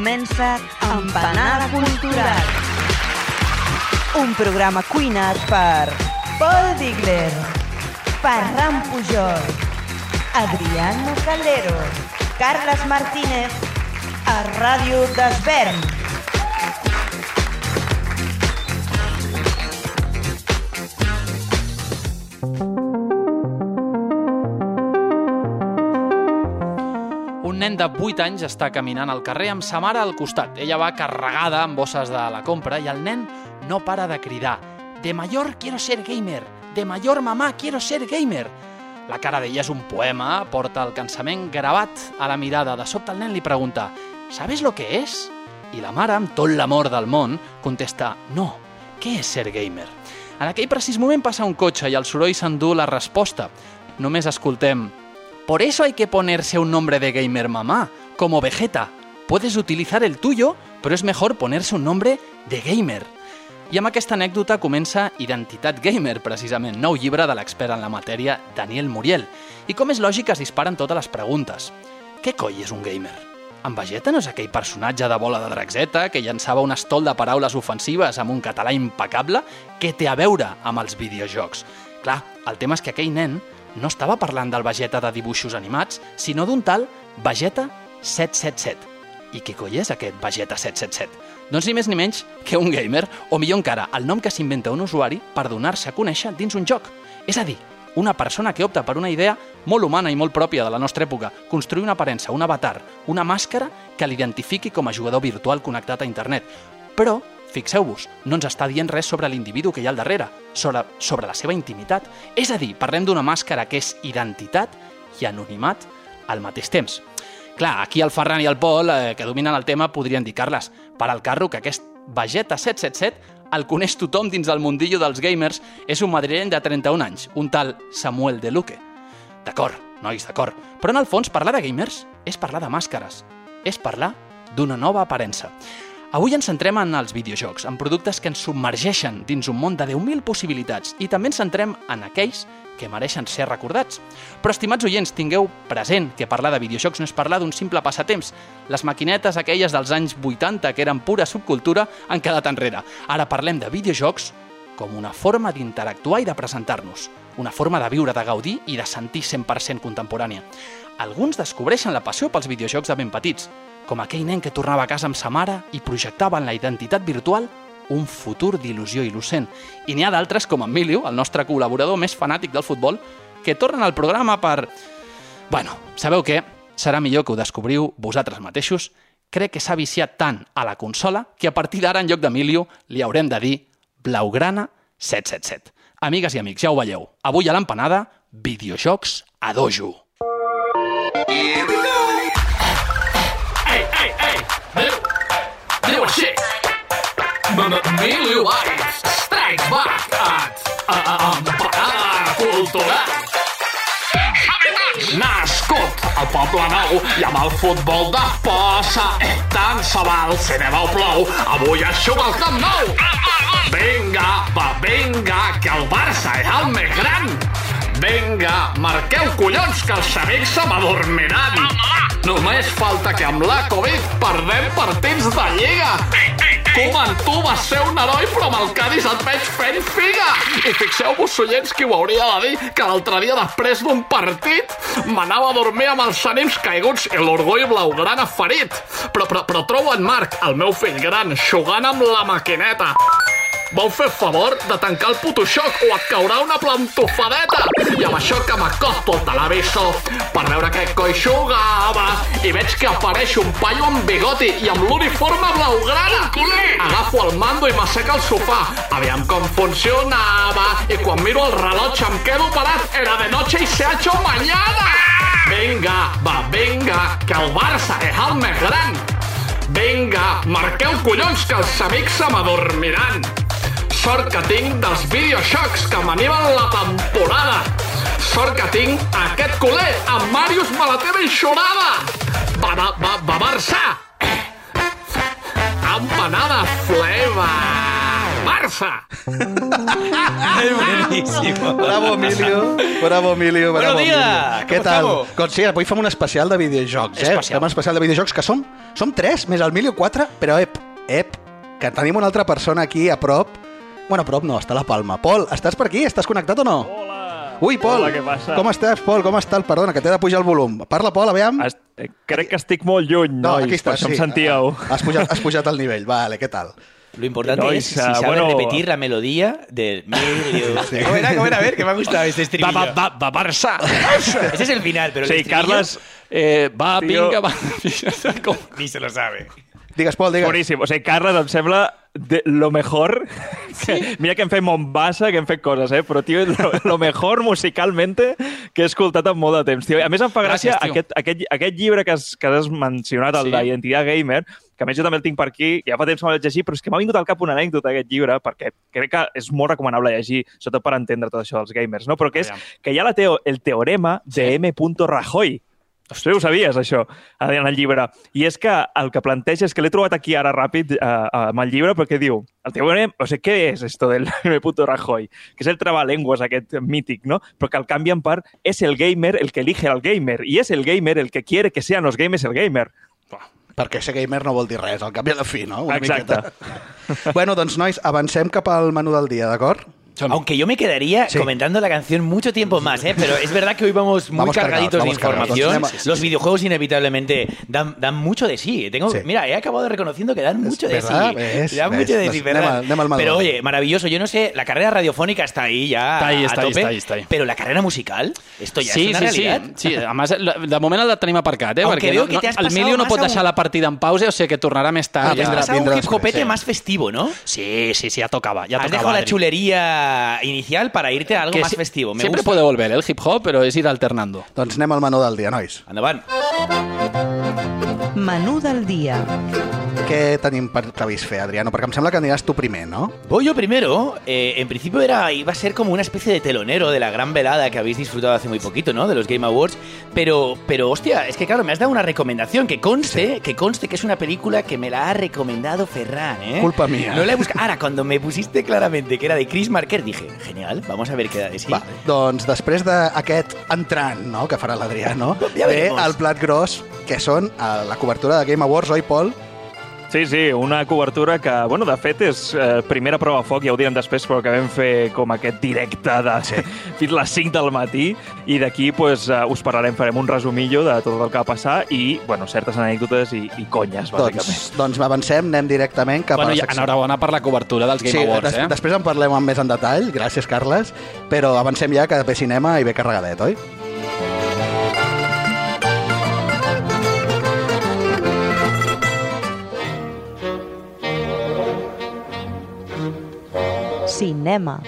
comença Empanada Cultural. Un programa cuinat per Paul Digler, Ferran Pujol, Adriano Calero, Carles Martínez, a Ràdio d'Esvern. De 8 anys està caminant al carrer amb sa mare al costat. Ella va carregada amb bosses de la compra i el nen no para de cridar «De mayor quiero ser gamer! De mayor mamá quiero ser gamer!» La cara d'ella és un poema, porta el cansament gravat a la mirada. De sobte el nen li pregunta «¿Sabes lo que es?» I la mare, amb tot l'amor del món, contesta «No, què és ser gamer?» En aquell precís moment passa un cotxe i el soroll s'endú la resposta. Només escoltem Por eso hay que ponerse un nombre de gamer mamá, como Vegeta. Puedes utilizar el tuyo, pero es mejor ponerse un nombre de gamer. I amb aquesta anècdota comença Identitat Gamer, precisament, nou llibre de l'expert en la matèria Daniel Muriel. I com és lògic, es disparen totes les preguntes. Què coi és un gamer? En Vegeta no és aquell personatge de bola de draxeta que llançava un estol de paraules ofensives amb un català impecable que té a veure amb els videojocs. Clar, el tema és que aquell nen no estava parlant del Vegeta de dibuixos animats, sinó d'un tal Vegeta 777. I què coi és aquest Vegeta 777? Doncs ni més ni menys que un gamer, o millor encara, el nom que s'inventa un usuari per donar-se a conèixer dins un joc. És a dir, una persona que opta per una idea molt humana i molt pròpia de la nostra època, construir una aparença, un avatar, una màscara que l'identifiqui com a jugador virtual connectat a internet. Però, fixeu-vos, no ens està dient res sobre l'individu que hi ha al darrere, sobre, sobre la seva intimitat. És a dir, parlem d'una màscara que és identitat i anonimat al mateix temps. Clar, aquí el Ferran i el Pol, eh, que dominen el tema, podrien dir, Carles, per al carro que aquest Vegeta 777 el coneix tothom dins del mundillo dels gamers, és un madrileny de 31 anys, un tal Samuel de Luque. D'acord, nois, d'acord. Però en el fons, parlar de gamers és parlar de màscares. És parlar d'una nova aparença. Avui ens centrem en els videojocs, en productes que ens submergeixen dins un món de 10.000 possibilitats i també ens centrem en aquells que mereixen ser recordats. Però, estimats oients, tingueu present que parlar de videojocs no és parlar d'un simple passatemps. Les maquinetes aquelles dels anys 80, que eren pura subcultura, han quedat enrere. Ara parlem de videojocs com una forma d'interactuar i de presentar-nos, una forma de viure, de gaudir i de sentir 100% contemporània. Alguns descobreixen la passió pels videojocs de ben petits, com aquell nen que tornava a casa amb sa mare i projectava en la identitat virtual un futur d'il·lusió il·lucent. I n'hi ha d'altres, com Emilio, el nostre col·laborador més fanàtic del futbol, que tornen al programa per... Bueno, sabeu què? Serà millor que ho descobriu vosaltres mateixos. Crec que s'ha viciat tant a la consola que a partir d'ara, en lloc d'Emilio, li haurem de dir Blaugrana 777. Amigues i amics, ja ho veieu. Avui a l'empanada, videojocs a dojo. Ei, Emilio Valls strikes back at Cultural. Nascut al Poble Nou i amb el futbol de posa, eh, tant se val si neva o plou, avui es juga al Camp Nou. Vinga, va, vinga, que el Barça és el més gran. Vinga, marqueu collons que els amics se m'adormiran. Només falta que amb la Covid perdem partits de Lliga. Koeman, tu vas ser un heroi, però amb el Cádiz et veig fent figa. I fixeu-vos, oients, qui ho hauria de dir, que l'altre dia després d'un partit m'anava a dormir amb els ànims caiguts i l'orgull blaugrana ferit. Però, però, però trobo en Marc, el meu fill gran, jugant amb la maquineta. Vol fer favor de tancar el puto xoc o et caurà una plantofadeta. I amb això que m'acosto al televisor per veure què coi jugava i veig que apareix un paio amb bigoti i amb l'uniforme blaugrana. Agafo el mando i m'asseca al sofà. Aviam com funcionava i quan miro el rellotge em quedo parat. Era de noche y se ha hecho mañana. Vinga, va, vinga, que el Barça és el més gran. Vinga, marqueu collons que els amics se m'adormiran. Sort que tinc dels videojocs que m'animen la temporada. Sort que tinc aquest culer amb Màrius me la teva eixorada. Va, va, va, va Barça! Empanada flavor! Barça! Buenísimo. Bravo, Emilio. Bravo, Emilio. Bravo, Buenos días. Emilio. Què Com tal? estamos? Doncs sí, avui fem un especial de videojocs, eh? Especial. Fem un especial de videojocs que som, som tres, més el Emilio, quatre, però ep, ep, que tenim una altra persona aquí a prop. Bueno, a prop no, està a la Palma. Pol, estàs per aquí? Estàs connectat o no? Hola! Ui, Pol, Hola, què passa? com estàs, Pol? Com estàs? Perdona, que t'he de pujar el volum. Parla, Pol, aviam. Est crec que estic molt lluny, No, nois, aquí per estàs, això sí. em sentíeu. Has pujat, has pujat el nivell. Vale, què tal? Lo importante Nois, es si ah, sabe bueno. repetir la melodía del medio. ¿Cómo era? ¿Cómo era? A ver, que me ha gustado este Va, estribillo. va, va, va, Barça! Ese es el final, pero el Sí, estribillo Carles, Eh, va, Tio. vinga, va. Ni se lo sabe. Digues, Pol, digues. boníssim. O sigui, Carles, em sembla de lo mejor... Que, mira que hem fet Mombasa, que hem fet coses, eh? Però, tio, lo, lo mejor musicalmente que he escoltat en molt de temps, tio. A més, em fa gràcia Gràcies, tio. aquest, aquest, aquest llibre que has, que has mencionat, el Sí. sí. d'Identitat Gamer, que a més jo també el tinc per aquí, ja fa temps que me'l vaig llegir, però és que m'ha vingut al cap una anècdota d'aquest llibre, perquè crec que és molt recomanable llegir, sobretot per entendre tot això dels gamers, no? Però que és que hi ha la teo, el teorema de M. Rajoy. Tu ho sabies, això, en el llibre. I és que el que planteja és que l'he trobat aquí ara ràpid eh, amb el llibre, perquè diu, el teorema, o sigui, què és esto del M. Rajoy? Que és el trabalengües aquest mític, no? Però que el canvien per és el gamer el que elige al gamer, i és el gamer el que quiere que sean los gamers el gamer. Perquè ser gamer no vol dir res, al cap i a la fi, no? Una Exacte. miqueta. bueno, doncs, nois, avancem cap al menú del dia, d'acord? Aunque yo me quedaría Sí. comentando la canción mucho tiempo más, ¿eh? pero es verdad que hoy vamos muy Vamos cargaditos cargados, de cargados. información. Entonces, Los videojuegos inevitablemente dan, dan mucho de sí. Tengo, Sí. Mira, he acabado reconociendo que dan mucho de verdad, sí. ves, dan ves. mucho de sí, ¿verdad? anem al- anem al Pero oye, maravilloso. Yo no sé, la carrera radiofónica está ahí ya Está ahí, a está ahí, tope, está ahí, está ahí. pero la carrera musical, esto ya Sí, es una sí, sí, realidad. sí. A més, de moment el tenim aparcat, eh? Aunque perquè veo no, que no, te has el pasado Emilio no pot a un- deixar la partida en pausa, o sigui que tornarà més Ah, tard. Te has vindrà- pasado un vindrà hip hopete després, sí. más festivo, ¿no? Sí, sí, sí, ja tocava. Ja Has tocava, dejado la Adri. Chulería inicial para irte a algo Que más si- festivo. Me Siempre gusta. puede volver el hip hop, pero es ir alternando. Doncs anem al menú del dia, nois. Anda, van. Menú del dia. Què tenim per previst fer, Adriano? Perquè em sembla que aniràs tu primer, no? Voy yo primero. Eh, en principio era, iba a ser como una especie de telonero de la gran velada que habéis disfrutado hace muy poquito, ¿no? De los Game Awards. Pero, pero hostia, es que claro, me has dado una recomendación. Que conste, que conste que es una película que me la ha recomendado Ferran, ¿eh? Culpa mía. No la he buscado. Ahora, cuando me pusiste claramente que era de Chris Marker, dije, genial, vamos a ver qué da de sí. Va, doncs després d'aquest entrant no, que farà l'Adriano, Ja ve el plat gros, que són eh, la cobertura de Game Awards, oi, Pol? Sí, sí, una cobertura que, bueno, de fet és eh, primera prova a foc, ja ho direm després, però que vam fer com aquest directe de sí. fins les 5 del matí i d'aquí pues, eh, us parlarem, farem un resumillo de tot el que va passar i, bueno, certes anècdotes i, i conyes, bàsicament. Doncs, doncs avancem, anem directament cap bueno, a i la secció. enhorabona per la cobertura dels Game sí, Awards, des, eh? després en parlem amb més en detall, gràcies, Carles, però avancem ja que ve cinema i ve carregadet, oi? Cinema.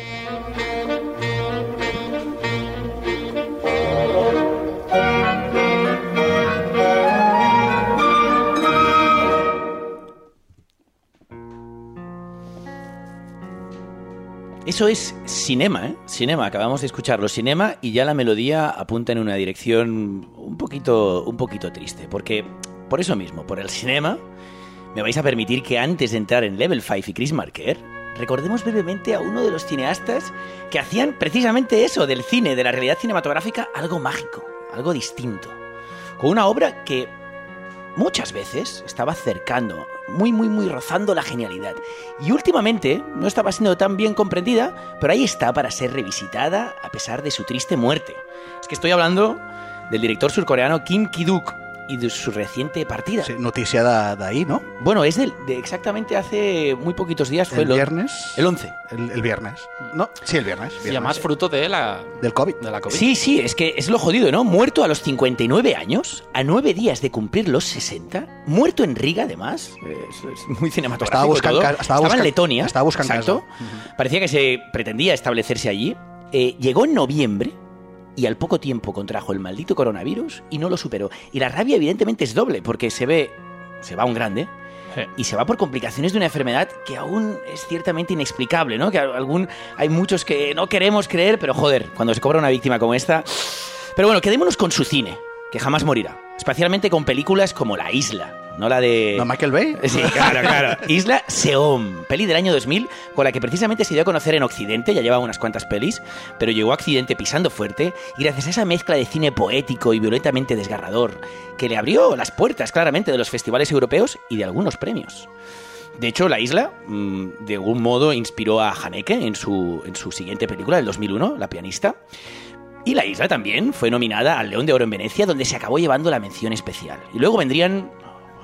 Eso es cinema, ¿eh? Cinema, acabamos de escucharlo. Cinema y ya la melodía apunta en una dirección un poquito, un poquito triste. Porque, por eso mismo, por el cinema, me vais a permitir que antes de entrar en Level 5 y Chris Marker, recordemos brevemente a uno de los cineastas que hacían precisamente eso, del cine, de la realidad cinematográfica, algo mágico, algo distinto. Con una obra que muchas veces estaba cercando, muy, muy, muy rozando la genialidad. Y últimamente no estaba siendo tan bien comprendida, pero ahí está para ser revisitada a pesar de su triste muerte. Es que estoy hablando del director surcoreano Kim Ki-duk y de su reciente partida. Sí, notícia de- d'ahir, no? Bueno, es del- de, exactamente hace muy poquitos días, fue El viernes. El 11. El, el viernes. No, sí, el viernes. Y además fruto de la, Del COVID. de la COVID. Sí, sí, es que es lo jodido, ¿no? Muerto a los 59 años, a nueve días de cumplir los 60, muerto en Riga, además, es, es muy cinematográfico Estaba todo. ca- estaba en Letonia, estaba buscant exacto. Parecía que se pretendía establecerse allí. Eh, llegó en noviembre y al poco tiempo contrajo el maldito coronavirus y no lo superó. Y la rabia evidentemente es doble, porque se ve, se va un grande, Sí. y se va por complicaciones de una enfermedad que aún es ciertamente inexplicable, ¿no? Que algún, hay muchos que no queremos creer, pero joder, cuando se cobra una víctima como esta... Pero bueno, quedémonos con su cine, que jamás morirá. Especialmente con películas como La Isla, no la de... ¿No Michael Bay? Sí, claro, claro. Isla Seom, peli del año 2000, con la que precisamente se dio a conocer en Occidente, ya llevaba unas cuantas pelis, pero llegó a Occidente pisando fuerte y gracias a esa mezcla de cine poético y violentamente desgarrador, que le abrió las puertas claramente de los festivales europeos y de algunos premios. De hecho, la isla, mm, de algún modo, inspiró a Haneke en su, en su siguiente película, del 2001, La pianista. Y la isla también fue nominada al León de Oro en Venecia, donde se acabó llevando la mención especial. Y luego vendrían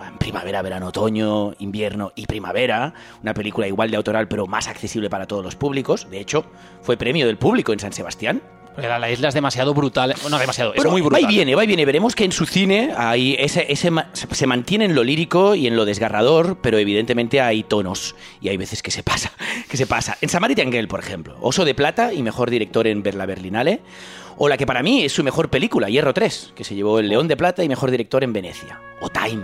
en primavera, verano, otoño, invierno y primavera, una película igual de autoral pero más accesible para todos los públicos. De hecho, fue premio del público en San Sebastián. La, la isla es demasiado brutal. Bueno, demasiado, es muy Va brutal. y viene, va y viene. Veremos que en su cine hay ese, ese se mantiene en lo lírico y en lo desgarrador, pero evidentemente hay tonos y hay veces que se pasa, que se pasa. En Samaritan Girl, por ejemplo, Oso de Plata y mejor director en Berla Berlinale, o la que para mí es su mejor película, Hierro 3, que se llevó el León de Plata y mejor director en Venecia, o Time,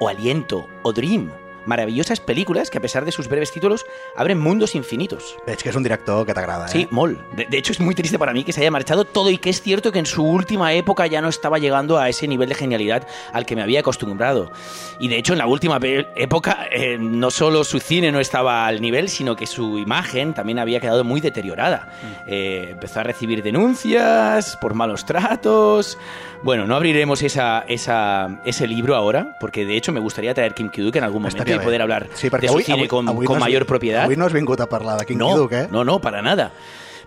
o Aliento, o Dream. Maravillosas películas que a pesar de sus breves títulos abren mundos infinitos. Veig que és un director que t'agrada, eh? Sí, Mol. De, de hecho, es muy triste para mí que se haya marchado todo y que es cierto que en su última época ya no estaba llegando a ese nivel de genialidad al que me había acostumbrado. Y de hecho, en la última época, eh, no solo su cine no estaba al nivel, sino que su imagen también había quedado muy deteriorada. Eh, empezó a recibir denuncias por malos tratos. Bueno, no abriremos esa, esa, ese libro ahora, porque de hecho me gustaría traer Kim Ki-duk en algún momento Bé. poder hablar sí, perquè de su avui, cine avui, con, avui con no mayor propiedad. Avui no has vingut a parlar de King No, Kiduk, eh? no, no, para nada.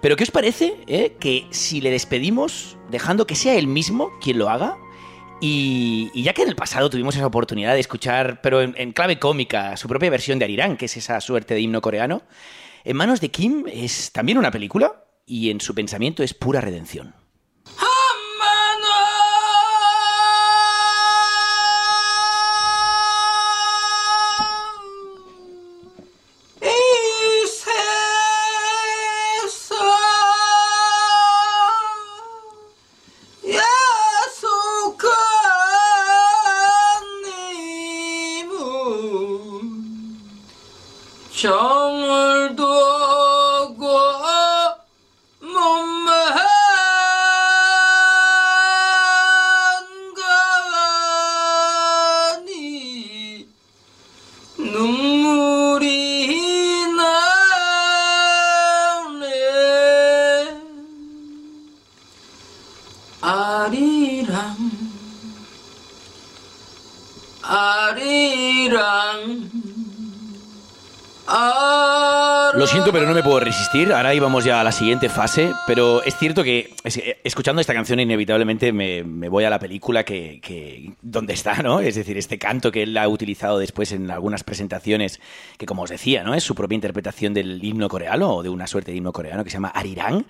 Pero ¿qué os parece eh, que si le despedimos dejando que sea él mismo quien lo haga? Y, y ya que en el pasado tuvimos esa oportunidad de escuchar, pero en, en clave cómica, su propia versión de Arirán, que es esa suerte de himno coreano, en manos de Kim es también una película y en su pensamiento es pura redención. Ariram, Ariram. Lo siento, pero no me puedo resistir. Ahora íbamos ya a la siguiente fase, pero es cierto que eh, escuchando esta canción inevitablemente me, voy a la película que, donde está, ¿no? Es decir, este canto que él ha utilizado después en algunas presentaciones, que como os decía, ¿no? Es su propia interpretación del himno coreano o de una suerte de himno coreano que se llama Arirang.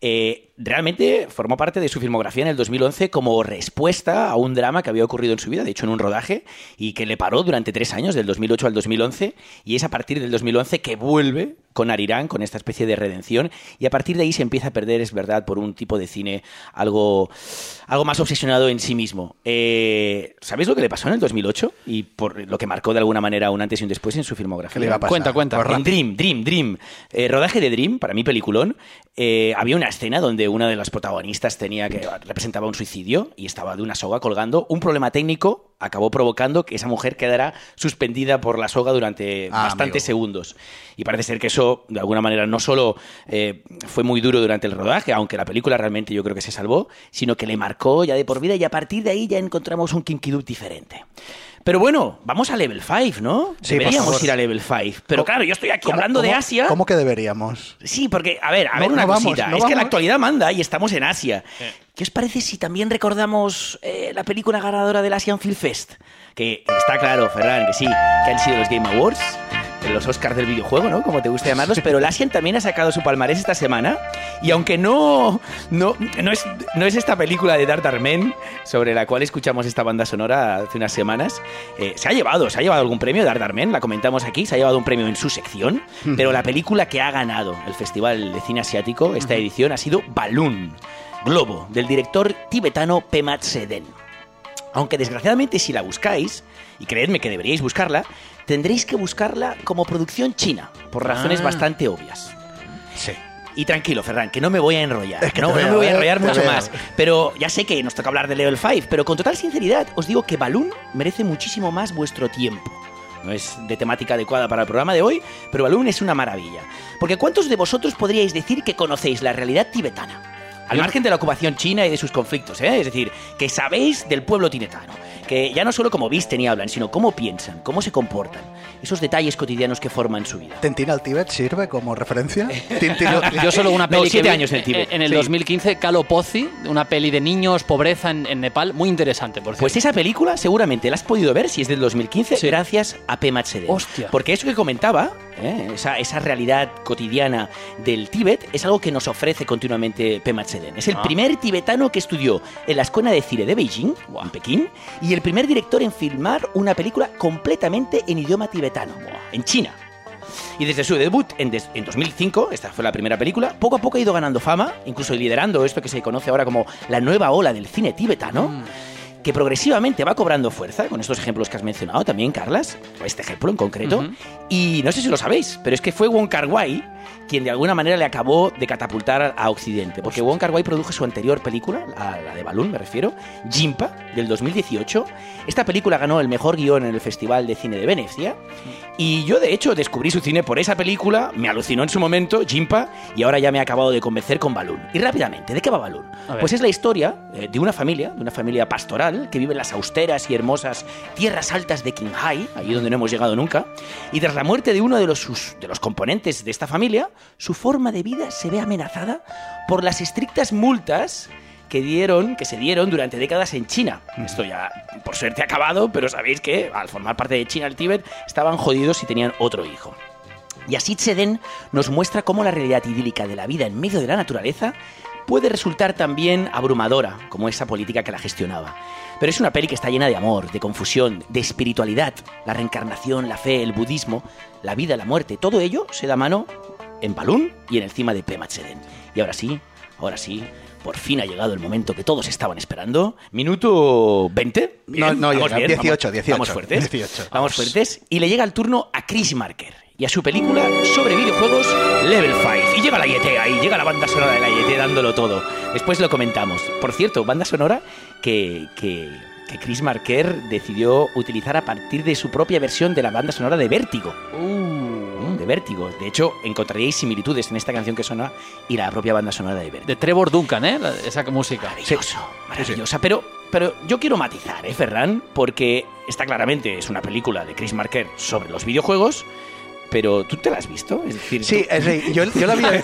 Eh, realmente formó parte de su filmografía en el 2011 como respuesta a un drama que había ocurrido en su vida, de hecho en un rodaje, y que le paró durante tres años, del 2008 al 2011, y es a partir del 2011 que vuelve con Arirán, con esta especie de redención, y a partir de ahí se empieza a perder, es verdad, por un tipo de cine algo, algo más obsesionado en sí mismo. Eh, ¿Sabéis lo que le pasó en el 2008? Y por lo que marcó de alguna manera un antes y un después en su filmografía. Què li va passar? Cuenta, cuenta. En Dream, Dream, Dream. Eh, rodaje de Dream, para mí peliculón. eh, había una escena donde una de las protagonistas tenía que representaba un suicidio y estaba de una soga colgando. Un problema técnico acabó provocando que esa mujer quedara suspendida por la soga durante Ah, bastantes amigo. segundos. Y parece ser que eso, de alguna manera, no solo eh, fue muy duro durante el rodaje, aunque la película realmente yo creo que se salvó, sino que le marcó ya de por vida y a partir de ahí ya encontramos un Kinky diferente. Pero bueno, vamos a Level 5, ¿no? Sí, Deberíamos ir a Level 5. Pero ¿Cómo- claro, yo estoy aquí ¿Cómo- hablando de Asia. ¿Cómo que deberíamos? Sí, porque, a ver, a No- ver una no vamos, cosita. no es que la vamos. actualidad manda y estamos en Asia. ¿Qué os parece si también recordamos eh, la película ganadora del Asian Film Fest? Que está claro, Ferran, que sí, que han sido los Game Awards, los Oscars del videojuego, ¿no? Como te gusta llamarlos, pero el Asian también ha sacado su palmarés esta semana. Y aunque no, no, no, es, no es esta película de Dark Darmen, sobre la cual escuchamos esta banda sonora hace unas semanas, eh, se ha llevado, se ha llevado algún premio Dark Darmen, la comentamos aquí, se ha llevado un premio en su sección, pero la película que ha ganado el Festival de Cine Asiático esta edición ha sido Balloon, Globo, del director tibetano Pemat Seden. Aunque desgraciadamente si la buscáis, y creedme que deberíais buscarla, tendréis que buscarla como producción china, por razones Ah. bastante obvias. Sí. Y tranquilo, Ferran, que no me voy a enrollar. Es que no, te no veo, me voy a ¿eh? enrollar mucho veo. más. Pero ya sé que nos toca hablar de Level 5, pero con total sinceridad os digo que Balloon merece muchísimo más vuestro tiempo. No es de temática adecuada para el programa de hoy, pero Balloon es una maravilla. Porque ¿cuántos de vosotros podríais decir que conocéis la realidad tibetana? Al margen de la ocupación china y de sus conflictos, ¿eh? Es decir, que sabéis del pueblo tibetano. Que ya no solo cómo visten y hablan, sino cómo piensan, cómo se comportan. Esos detalles cotidianos que forman su vida. ¿Tintín al Tíbet sirve como referencia? Yo solo una No, peli que siete vi años en el Tíbet. En el Sí. 2015, Calo Pozzi, una peli de niños, pobreza en, en Nepal, muy interesante, por Pues cierto. esa película seguramente la has podido ver, si es del 2015, Sí. gracias a Pema Chedem. Hostia. Porque eso que comentaba, ¿eh? esa, esa realidad cotidiana del Tíbet, es algo que nos ofrece continuamente Pema Chedem. Es el Ah. primer tibetano que estudió en la Escuela de Cine de Beijing, en Pekín, y el primer director en filmar una película completamente en idioma tibetano, en China. Y desde su debut en, des- en 2005, esta fue la primera película, poco a poco ha ido ganando fama, incluso liderando esto que se conoce ahora como la nueva ola del cine tibetano, que progresivamente va cobrando fuerza, con estos ejemplos que has mencionado también, Carlas, o este ejemplo en concreto. Y no sé si lo sabéis, pero es que fue Wong Kar Wai quien de alguna manera le acabó de catapultar a Occidente, porque Wong Kar Wai produjo su anterior película, a la de Balloon me refiero, Jimpa, del 2018. Esta película ganó el mejor guion en el Festival de Cine de Venecia. Y yo, de hecho, descubrí su cine por esa película, me alucinó en su momento, Jimpa, y ahora ya me ha acabado de convencer con Balloon. Y rápidamente, ¿de qué va Balloon? Pues es la historia eh, de una familia, de una familia pastoral, que vive en las austeras y hermosas tierras altas de Qinghai, allí donde no hemos llegado nunca, y tras la muerte de uno de los, de los componentes de esta familia, su forma de vida se ve amenazada por las estrictas multas que dieron, que se dieron durante décadas en China. Esto ya, por suerte, ha acabado, pero sabéis que al formar parte de China el Tíbet estaban jodidos si tenían otro hijo. Y así Tseden nos muestra cómo la realidad idílica de la vida en medio de la naturaleza puede resultar también abrumadora, como esa política que la gestionaba. Pero es una peli que está llena de amor, de confusión, de espiritualidad, la reencarnación, la fe, el budismo, la vida, la muerte, todo ello se da mano en Balloon y en el cima de Pema Tseden. Y ahora sí, ahora sí, por fin ha llegado el momento que todos estaban esperando. Minuto 20. No, no vamos bien, 18, vamos- 18. Vamos fuertes. 18. Vamos fuertes. Y le llega el turno a Chris Marker y a su película sobre videojuegos Level 5. Y llega la YT ahí, llega la banda sonora de la YT dándolo todo. Después lo comentamos. Por cierto, banda sonora que, que, que Chris Marker decidió utilizar a partir de su propia versión de la banda sonora de Vértigo. Mm, De Vértigo. De hecho, encontraríais similitudes en esta canción que suena y la propia banda sonora de Vértigo. De Trevor Duncan, ¿eh? La- Esa música. Maravilloso, maravillosa. Pero, pero yo quiero matizar, ¿eh, Ferran? Porque esta claramente es una película de Chris Marker sobre los videojuegos, pero ¿tú te la has visto? Es decir, Sí, tú- és a dir, jo, jo l'havia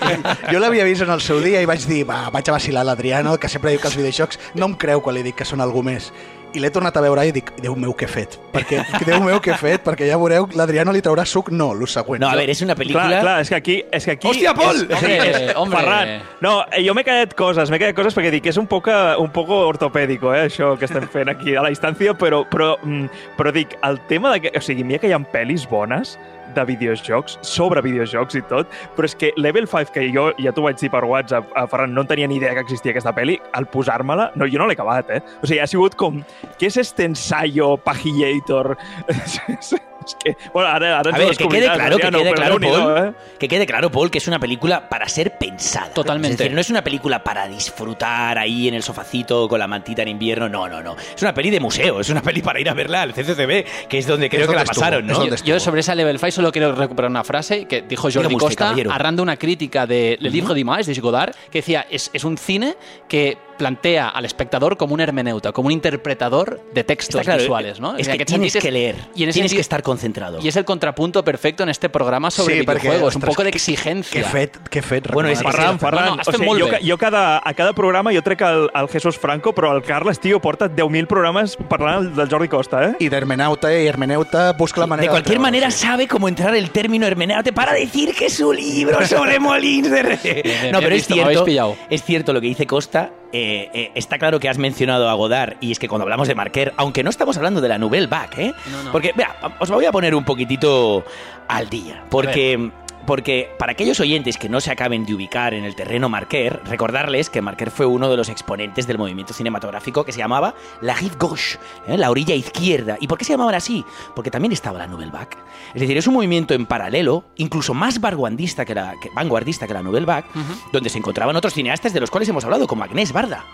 jo l'havia vist en el seu dia i vaig dir, va, vaig a vacilar l'Adriano, que sempre diu que els videojocs no em creu quan li dic que són algú més. I l'he tornat a veure i dic, Déu meu, què he fet? Perquè, Déu meu, què he fet? Perquè ja veureu, l'Adriano li traurà suc, no, lo següent. No, a ver, es una película... Clar, clar, és que aquí... És que aquí Hòstia, Pol! És, Hombre, hombre. Ferran, no, eh, jo m'he quedat coses, m'he quedat coses perquè dic que és un poc, un poco ortopèdico, eh, això que estem fent aquí a la distància, però, però, mm, però dic, el tema de que... O sigui, mira que hi ha pel·lis bones de videojocs, sobre videojocs i tot, però és que Level 5, que jo ja t'ho vaig dir per WhatsApp, a Ferran, no en tenia ni idea que existia aquesta pel·li, al posar-me-la, no, jo no l'he acabat, eh? O sigui, ha sigut com, què és este ensayo pajillator? és que, bueno, ara ens A ver, que quede claro, que Adriano, quede però claro, Déu-n'hi-do, Paul, eh? que quede claro, Paul, que es una película para ser pensada. Totalmente. Es decir, no es una película para disfrutar ahí en el sofacito con la mantita en invierno, no, no, no. Es una peli de museo, es una peli para ir a verla al CCCB, que es donde creo que donde la estuvo, pasaron, es ¿no? Yo, yo sobre esa Level 5 solo quiero recuperar una frase que dijo Jordi usted, Costa caballero. arrando una crítica de Le Livre d'Images de Godard que decía es, es un cine que plantea al espectador como un hermeneuta, como un interpretador de textos claro, visuales, ¿no? Es que aquest tienes que leer, y en ese tienes que estar concentrado. Y es el contrapunto perfecto en este programa sobre Sí, videojuegos, un poco de que- exigencia. Què he fet? Què he fet? Bueno, és- Ferran, Ferran, no, no, o sigui, jo, jo cada, a cada programa jo trec el, el Jesús Franco, però el Carles, tio, porta 10.000 programes parlant del Jordi Costa, eh? I d'hermeneuta i hermeneuta busca la manera... de cualquier treure-ho, manera sí. sabe cómo entrar el término hermeneute para decir que es su libro sobre Molins de Rey. bien, No, pero es cierto, es cierto lo que dice Costa. Eh, eh, está claro que has mencionado a Godard y es que cuando hablamos de Marquer, aunque no estamos hablando de la Nouvelle Vague, ¿eh? No, no. Porque, vea, os voy a poner un poquitito al día. Porque porque para aquellos oyentes que no se acaben de ubicar en el terreno Marquer, recordarles que Marquer fue uno de los exponentes del movimiento cinematográfico que se llamaba la rive gauche, ¿eh? la orilla izquierda. ¿Y por qué se llamaban así? Porque también estaba la Nouvelle Vague. Es decir, es un movimiento en paralelo, incluso más vanguardista que la, que, vanguardista que la Nouvelle Vague, donde se encontraban otros cineastas de los cuales hemos hablado, como Agnès Barda,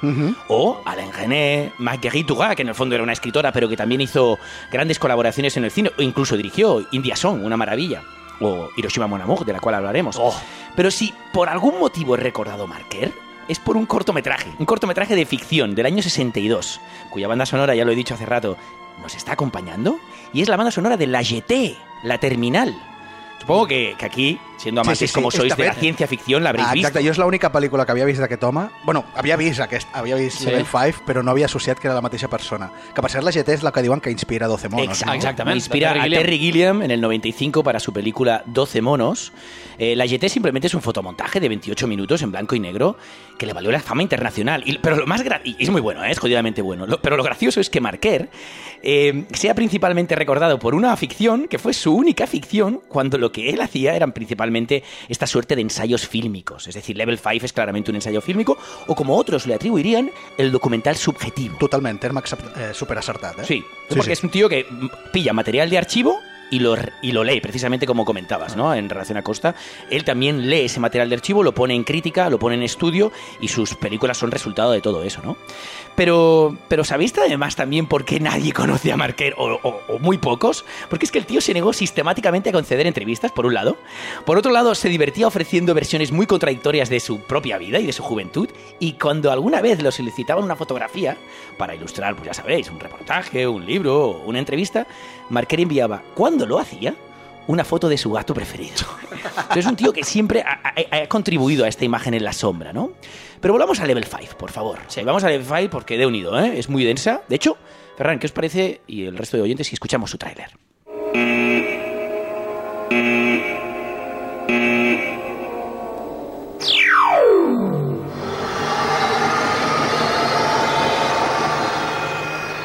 o Alain René, Marguerite Duras, que en el fondo era una escritora, pero que también hizo grandes colaboraciones en el cine, o incluso dirigió India Song, una maravilla o Hiroshima Mon Amour, de la cual hablaremos. Pero si por algún motivo he recordado Marquer, es por un cortometraje, un cortometraje de ficción del año 62, cuya banda sonora, ya lo he dicho hace rato, nos está acompañando, y es la banda sonora de La Jetée, La Terminal. Supongo que, que aquí, siendo amantes sí, sí, como sois de la ciencia ficción, la habréis Ah, visto. exacte, jo és l'única pel·lícula que havia vist d'aquest home. Bueno, havia vist aquest, havia vist Sí. Level 5, però no havia associat que era la mateixa persona. Que per cert la GT és la que diuen que inspira 12 monos, Ex- no? Exactamente, Inspira de Terry a Gilliam. Terry Gilliam en el 95 para su película 12 monos. Eh, la GT simplemente es un fotomontaje de 28 minutos en blanco y negro que le valió la fama internacional. Y- pero lo más y es muy bueno, ¿eh? es jodidamente bueno. Lo- pero lo gracioso es que Marquer eh, sea principalmente recordado por una ficción que fue su única ficción cuando lo que él hacía eran principalmente esta suerte de ensayos fílmicos. Es decir, Level 5 es claramente un ensayo fílmico o como otros le atribuirían el documental subjetivo. Totalment, terme accept- eh, superacertat, eh? Sí, Sí, porque sí. es un tío que pilla material de archivo y lo, y lo lee, precisamente como comentabas, ¿no? En relación a Costa. Él también lee ese material de archivo, lo pone en crítica, lo pone en estudio y sus películas son resultado de todo eso, ¿no? Pero, pero ¿sabéis además también por qué nadie conoce a Marquer o, o- o muy pocos? Porque es que el tío se negó sistemáticamente a conceder entrevistas, por un lado. Por otro lado, se divertía ofreciendo versiones muy contradictorias de su propia vida y de su juventud. Y cuando alguna vez lo solicitaban una fotografía para ilustrar, pues ya sabéis, un reportaje, un libro o una entrevista, Marquer enviaba, cuando lo hacía, una foto de su gato preferido. Entonces, es un tío que siempre ha, ha- ha contribuido a esta imagen en la sombra, ¿no? Pero volvamos a Level 5, por favor. Vamos a Level 5 porque de unido, ¿eh? Es muy densa. De hecho, Ferran, ¿qué os parece, y el resto de oyentes, si escuchamos su tráiler?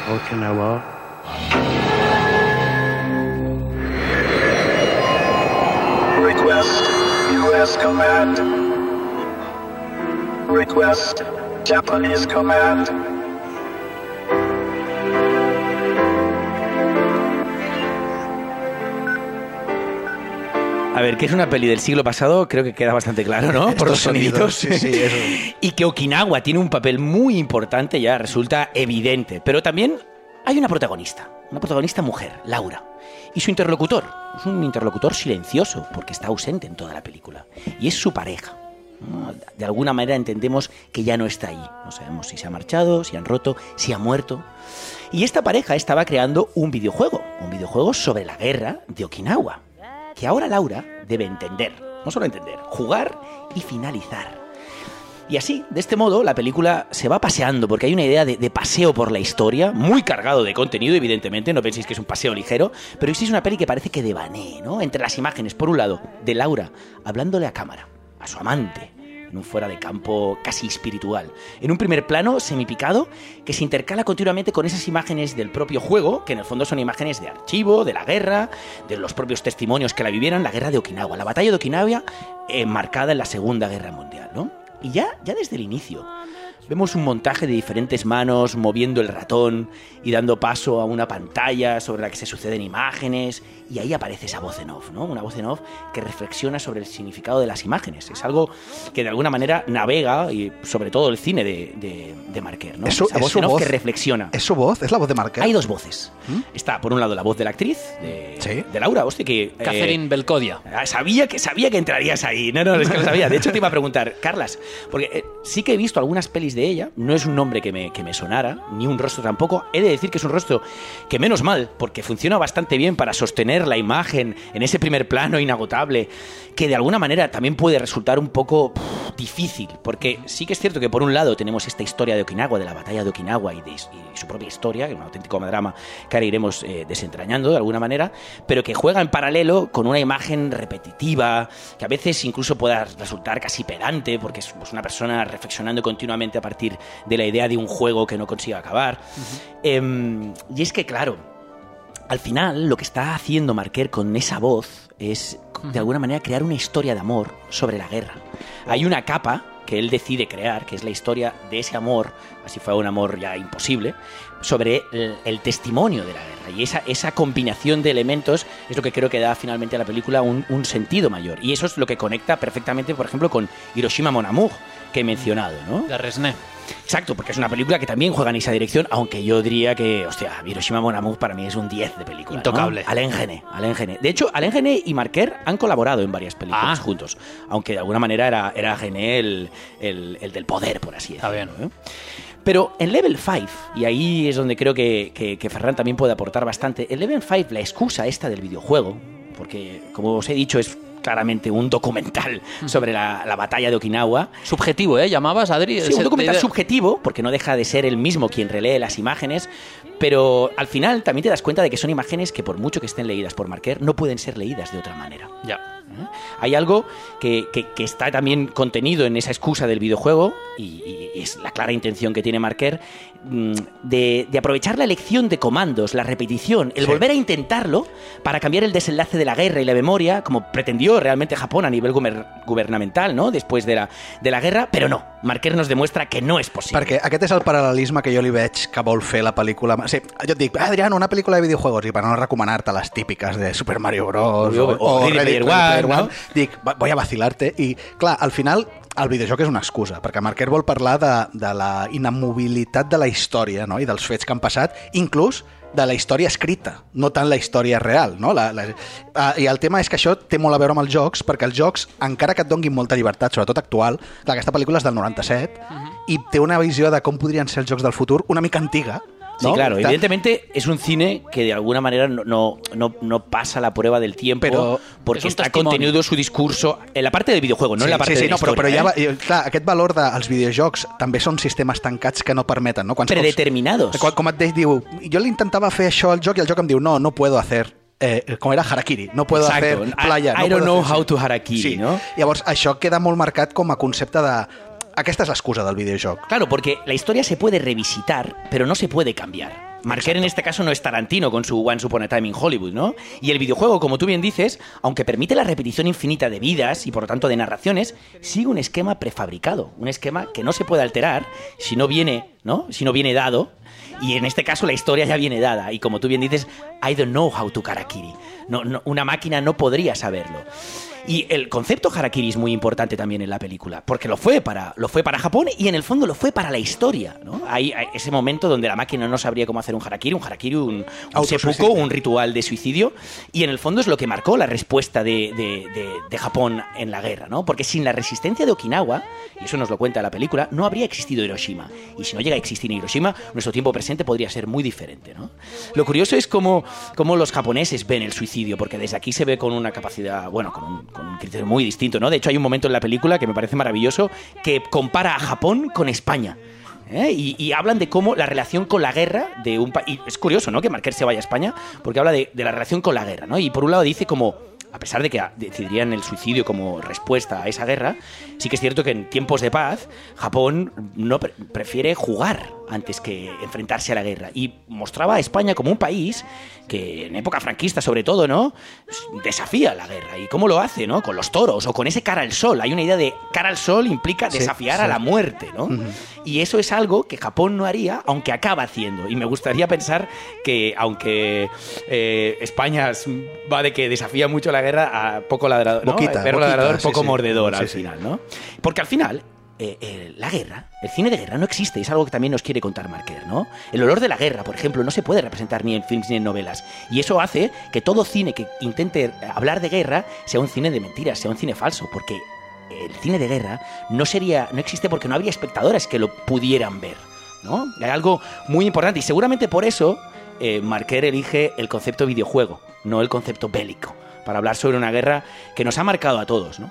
Okinawa. Request U.S. Command. Request Japanese Command. A ver, que es una peli del siglo pasado, creo que queda bastante claro, ¿no? Por los soniditos. sí, sí, eso. y que Okinawa tiene un papel muy importante ya resulta evidente. Pero también hay una protagonista, una protagonista mujer, Laura. Y su interlocutor, es un interlocutor silencioso, porque está ausente en toda la película. Y es su pareja. De alguna manera entendemos que ya no está ahí. No sabemos si se ha marchado, si han roto, si ha muerto. Y esta pareja estaba creando un videojuego, un videojuego sobre la guerra de Okinawa, que ahora Laura debe entender, no solo entender, jugar y finalizar. Y así, de este modo, la película se va paseando, porque hay una idea de, de paseo por la historia, muy cargado de contenido, evidentemente, no penséis que es un paseo ligero, pero sí es una peli que parece que devanee, ¿no? Entre las imágenes, por un lado, de Laura hablándole a cámara, a su amante, en un fuera de campo casi espiritual. En un primer plano semipicado que se intercala continuamente con esas imágenes del propio juego, que en el fondo son imágenes de archivo, de la guerra, de los propios testimonios que la vivieron, la guerra de Okinawa, la batalla de Okinawa eh, marcada en la Segunda Guerra Mundial, ¿no? Y ya, ya desde el inicio vemos un montaje de diferentes manos moviendo el ratón y dando paso a una pantalla sobre la que se suceden imágenes y ahí aparece esa voz en off, ¿no? Una voz en off que reflexiona sobre el significado de las imágenes. Es algo que de alguna manera navega y sobre todo el cine de, de, de Marquer, ¿no? Es su- esa es voz su en off voz. que reflexiona. ¿Es su voz? ¿Es la voz de Marquer? Hay dos voces. Está, por un lado, la voz de la actriz, de, Sí. de Laura, hostia, que... eh, Catherine Belcodia. Ah, Sabía que, sabía que entrarías ahí. No, no, es que lo sabía. De hecho, te iba a preguntar, Carlas, porque eh, sí que he visto algunas pelis de ella. No es un nombre que me, que me sonara, ni un rostro tampoco. He de decir que es un rostro que, menos mal, porque funciona bastante bien para sostener la imagen en ese primer plano inagotable, que de alguna manera también puede resultar un poco pff, difícil. Porque sí que es cierto que, por un lado, tenemos esta historia de Okinawa, de la batalla de Okinawa y de su propia historia, que es un auténtico drama que ahora iremos eh, desentrañando de alguna manera, pero que juega en paralelo con una imagen repetitiva, que a veces incluso pueda resultar casi pedante, porque es una persona reflexionando continuamente a partir de la idea de un juego que no consigue acabar. Em, y es que, claro, al final lo que está haciendo Marquer con esa voz es de alguna manera, crear una historia de amor sobre la guerra. Hay una capa que él decide crear, que es la historia de ese amor, así fue un amor ya imposible, sobre el, el testimonio de la guerra. Y esa, esa combinación de elementos es lo que creo que da finalmente a la película un, un sentido mayor. Y eso es lo que conecta perfectamente, por ejemplo, con Hiroshima Mon Amour, que he mencionado, ¿no? De Resné. Exacto, porque es una película que también juega en esa dirección, aunque yo diría que, hostia, Hiroshima Mon Amour para mí es un 10 de película. ¿no? Intocable. Alain Gené, Alain Gené. De hecho, Alain Gené y Marquer han colaborado en varias películas Ah. juntos, aunque de alguna manera era, era Gené el, el- el del poder, por así Está decirlo. bien. ¿eh? Pero en Level 5, y ahí es donde creo que, que, que Ferran también puede aportar bastante, en Level 5 la excusa esta del videojuego, porque como os he dicho es claramente un documental sobre la, la batalla de Okinawa, Subjetivo, ¿eh? ¿Llamabas, Adri? Sí, un documental de- subjetivo, porque no deja de ser el mismo quien relee las imágenes, pero al final también te das cuenta de que son imágenes que por mucho que estén leídas por Marquer, no pueden ser leídas de otra manera. Ya. ¿Eh? Hay algo que, que- que está también contenido en esa excusa del videojuego, y, y es la clara intención que tiene Marquer, mm, de, de aprovechar la elección de comandos, la repetición, el Sí. volver a intentarlo para cambiar el desenlace de la guerra y la memoria, como pretendió realmente Japón a nivel guber- gubernamental, ¿no? Después de la, de la guerra, pero no. Marquer nos demuestra que no és possible. Perquè aquest és el paral·lelisme que jo li veig que vol fer la pel·lícula. Sí, jo et dic, Adriano, una pel·lícula de videojuegos, i per no recomanar-te les típiques de Super Mario Bros. O- o Ready Player One, no? dic, "Va- voy a vacilarte. I, clar, al final, el videojoc és una excusa, perquè Marquer vol parlar de, de la inamobilitat de la història no? i dels fets que han passat, inclús de la història escrita, no tant la història real. No? La, la, uh, I el tema és que això té molt a veure amb els jocs, perquè els jocs, encara que et donguin molta llibertat, sobretot actual, clar, aquesta pel·lícula és del 97, i té una visió de com podrien ser els jocs del futur una mica antiga. Sí, ¿no? claro, Ta- evidentemente es un cine que de alguna manera no, no, no, no pasa la prueba del tiempo Pero porque es está testimonio. contenido su discurso en la parte del videojuego, no en la parte sí, sí, de la no, però, però ja va, ¿eh? i, clar, aquest valor dels videojocs també són sistemes tancats que no permeten, no? Quants Predeterminados. Cops, quan, com et diu, jo li intentava fer això al joc i el joc em diu, no, no puedo hacer eh, com era Harakiri, no puedo Exacto. hacer playa. I- I no don't puedo know hacer- how to harakiri, sí. no? Llavors, això queda molt marcat com a concepte de... Aquesta és l'excusa del videojoc. Claro, porque la historia se puede revisitar, pero no se puede cambiar. Marquer en este caso no es Tarantino con su Once Upon a Time in Hollywood, ¿no? Y el videojuego, como tú bien dices, aunque permite la repetición infinita de vidas y por lo tanto de narraciones, sigue un esquema prefabricado, un esquema que no se puede alterar si no viene, ¿no? Si no viene dado. Y en este caso la historia ya viene dada. Y como tú bien dices, I don't know how to karakiri. No, no, una máquina no podría saberlo. Y el concepto harakiri es muy importante también en la película, porque lo fue para, lo fue para Japón y en el fondo lo fue para la historia. ¿no? Hay, hay ese momento donde la máquina no sabría cómo hacer un harakiri, un harakiri, un, un seppuku, un ritual de suicidio, y en el fondo es lo que marcó la respuesta de, de- de- de Japón en la guerra, ¿no? porque sin la resistencia de Okinawa, y eso nos lo cuenta la película, no habría existido Hiroshima. Y si no llega a existir Hiroshima, nuestro tiempo presente podría ser muy diferente. ¿no? Lo curioso es cómo, cómo los japoneses ven el suicidio, porque desde aquí se ve con una capacidad, bueno, con un, un criterio muy distinto, ¿no? De hecho, hay un momento en la película que me parece maravilloso que compara a Japón con España. ¿eh? Y, hablan de cómo la relación con la guerra de un país. Es curioso, ¿no? Que Marquer se vaya a España, porque habla de, la relación con la guerra, ¿no? Y por un lado dice como. A pesar de que decidirían el suicidio como respuesta a esa guerra, sí que es cierto que en tiempos de paz, Japón no pre- prefiere jugar antes que enfrentarse a la guerra. Y mostraba a España como un país que, en época franquista sobre todo, ¿no? Desafía la guerra. ¿Y cómo lo hace, no? Con los toros o con ese cara al sol. Hay una idea de cara al sol implica desafiar sí. a la muerte, ¿no? Y eso es algo que Japón no haría, aunque acaba haciendo. Y me gustaría pensar que, aunque eh, España es- va de que desafía mucho la guerra, a poco ladrador, ¿no? Boquita, perro boquita, ladrador, sí, poco mordedor al final, ¿no? Porque al final, eh, eh, la guerra, el cine de guerra no existe, es algo que también nos quiere contar Marquer, ¿no? El olor de la guerra, por ejemplo, no se puede representar ni en films ni en novelas. Y eso hace que todo cine que intente eh, hablar de guerra sea un cine de mentiras, sea un cine falso, porque el cine de guerra no sería, no existe porque no habría espectadores que lo pudieran ver, ¿no? Hay algo muy importante y seguramente por eso eh, Marquer elige el concepto videojuego, no el concepto bélico, para hablar sobre una guerra que nos ha marcado a todos, ¿no?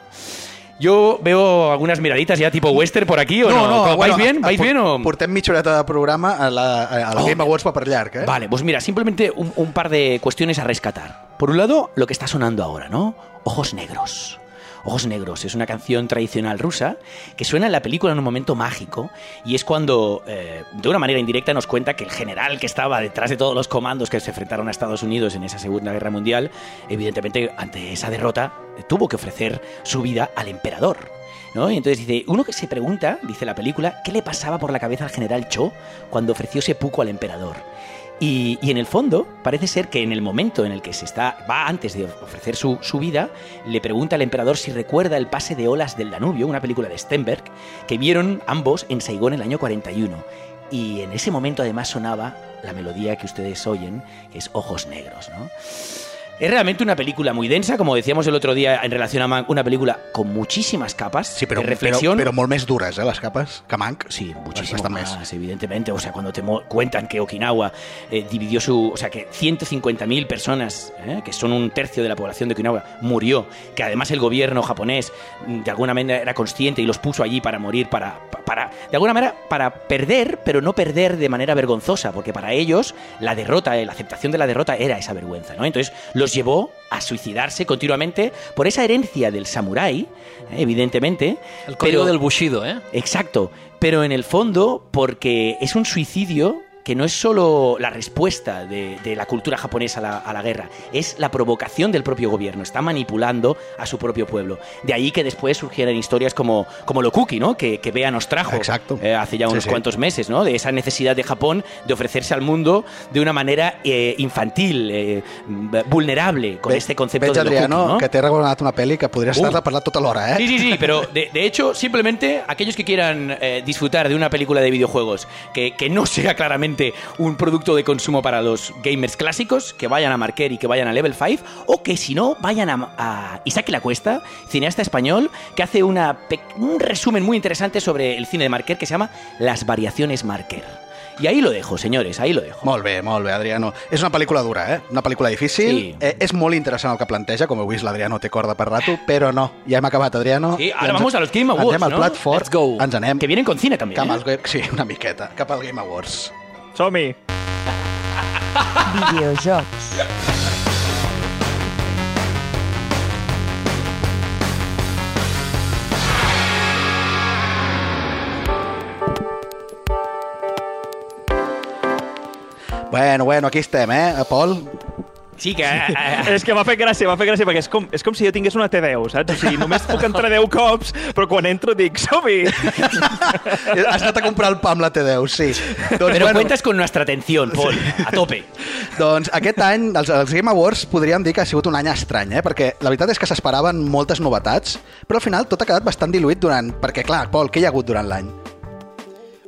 Yo veo algunas miraditas ya tipo western por aquí, ¿o no? ¿Vais bueno, bien? a- ¿Vais por- bien o...? Portem mitja horeta de programa, a la, a la Oh. Game Awards per llarg, eh? Vale, pues mira, simplemente un, un par de cuestiones a rescatar. Por un lado, lo que está sonando ahora, ¿no? Ojos negros. Ojos Negros. Es una canción tradicional rusa que suena en la película en un momento mágico y es cuando, eh, de una manera indirecta, nos cuenta que el general que estaba detrás de todos los comandos que se enfrentaron a Estados Unidos en esa Segunda Guerra Mundial, evidentemente, ante esa derrota, eh, tuvo que ofrecer su vida al emperador. ¿no? Y entonces dice, uno que se pregunta, dice la película, ¿qué le pasaba por la cabeza al general Cho cuando ofreció seppuku al emperador? Y, en el fondo, parece ser que en el momento en el que se está, va antes de ofrecer su, su vida, le pregunta al emperador si recuerda el pase de olas del Danubio, una película de Stenberg, que vieron ambos en Saigón en el año 41. Y en ese momento además sonaba la melodía que ustedes oyen, que es Ojos Negros, ¿no? Es realmente una película muy densa, como decíamos el otro día en relación a Mank, una película con muchísimas capas Sí, però, de reflexión. però, però molt més dures, eh, les capes, que Mank. Sí, muchísimo Bastant más, més. evidentemente. O sea, cuando te cuentan que Okinawa eh, dividió su... O sea, que 150.000 personas, eh, que son un tercio de la población de Okinawa, murió. Que además el gobierno japonés mm, de alguna manera era consciente y los puso allí para morir, para, pa- para... De alguna manera, para perder, pero no perder de manera vergonzosa, porque para ellos la derrota, eh, la aceptación de la derrota era esa vergüenza, ¿no? Entonces los llevó a suicidarse continuamente por esa herencia del samurái, eh, evidentemente. El código pero- del Bushido, ¿eh? Exacto, pero en el fondo porque es un suicidio que no es solo la respuesta de, de la cultura japonesa a la, a la guerra, es la provocación del propio gobierno, está manipulando a su propio pueblo. De ahí que después surgieran historias como, como lo Cookie, ¿no? que, que Bea nos trajo Exacto. eh, hace ya unos sí. cuantos meses, ¿no? de esa necesidad de Japón de ofrecerse al mundo de una manera eh, infantil, eh, vulnerable, con este concepto de Adriano, Cookie, ¿no? que t'he recomanat una pel·li que podries Uh. estar-la parlant tota l'hora, eh? Sí, sí, sí, pero de, de hecho, simplemente aquellos que quieran disfrutar de una película de videojuegos que, que no sea claramente un producto de consumo para los gamers clásicos, que vayan a Marquer y que vayan a Level 5, o que si no, vayan a, a Isaac La Cuesta, cineasta español, que hace una, un resumen muy interesante sobre el cine de Marquer que se llama Las variaciones Marquer. Y ahí lo dejo, señores, ahí lo dejo. Molt bé, molt bé, Adriano. És una pel·lícula dura, eh? Una pel·lícula difícil. Sí. Eh, és molt interessant el que planteja, com heu vist, l'Adriano té corda per rato, però no. Ja hem acabat, Adriano. Sí, ens- vamos a los Game Awards, Anem al ¿no? plat fort. Let's go. Ens anem Que vienen con cine también. cap ¿eh? Sí, una miqueta. Cap al Game Awards. Som-hi! Videojocs. Bueno, bueno, aquí estem, eh, Pol? Sí, que... eh, eh, És que m'ha fet gràcia, m'ha fet gràcia, perquè és com, és com si jo tingués una T10, saps? O sigui, només puc entrar 10 cops, però quan entro dic, som-hi! Has anat a comprar el pa amb la T10, sí. Doncs, Pero cuentas con nuestra atención, Paul, a tope. Doncs aquest any, els, els Game Awards, podríem dir que ha sigut un any estrany, eh? perquè la veritat és que s'esperaven moltes novetats, però al final tot ha quedat bastant diluït durant... Perquè, clar, Pol, què hi ha hagut durant l'any?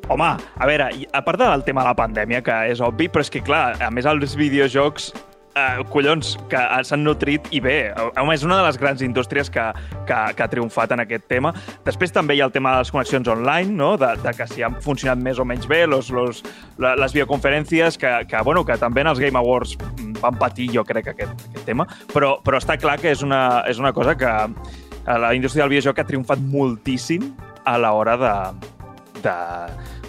Home, a veure, a part del tema de la pandèmia, que és obvi, però és que, clar, a més els videojocs eh, collons, que s'han nutrit i bé. Home, és una de les grans indústries que, que, que ha triomfat en aquest tema. Després també hi ha el tema de les connexions online, no? de, de que si han funcionat més o menys bé, los, los, les videoconferències, que, que, bueno, que també en els Game Awards van patir, jo crec, aquest, aquest tema, però, però està clar que és una, és una cosa que eh, la indústria del videojoc ha triomfat moltíssim a l'hora de, de,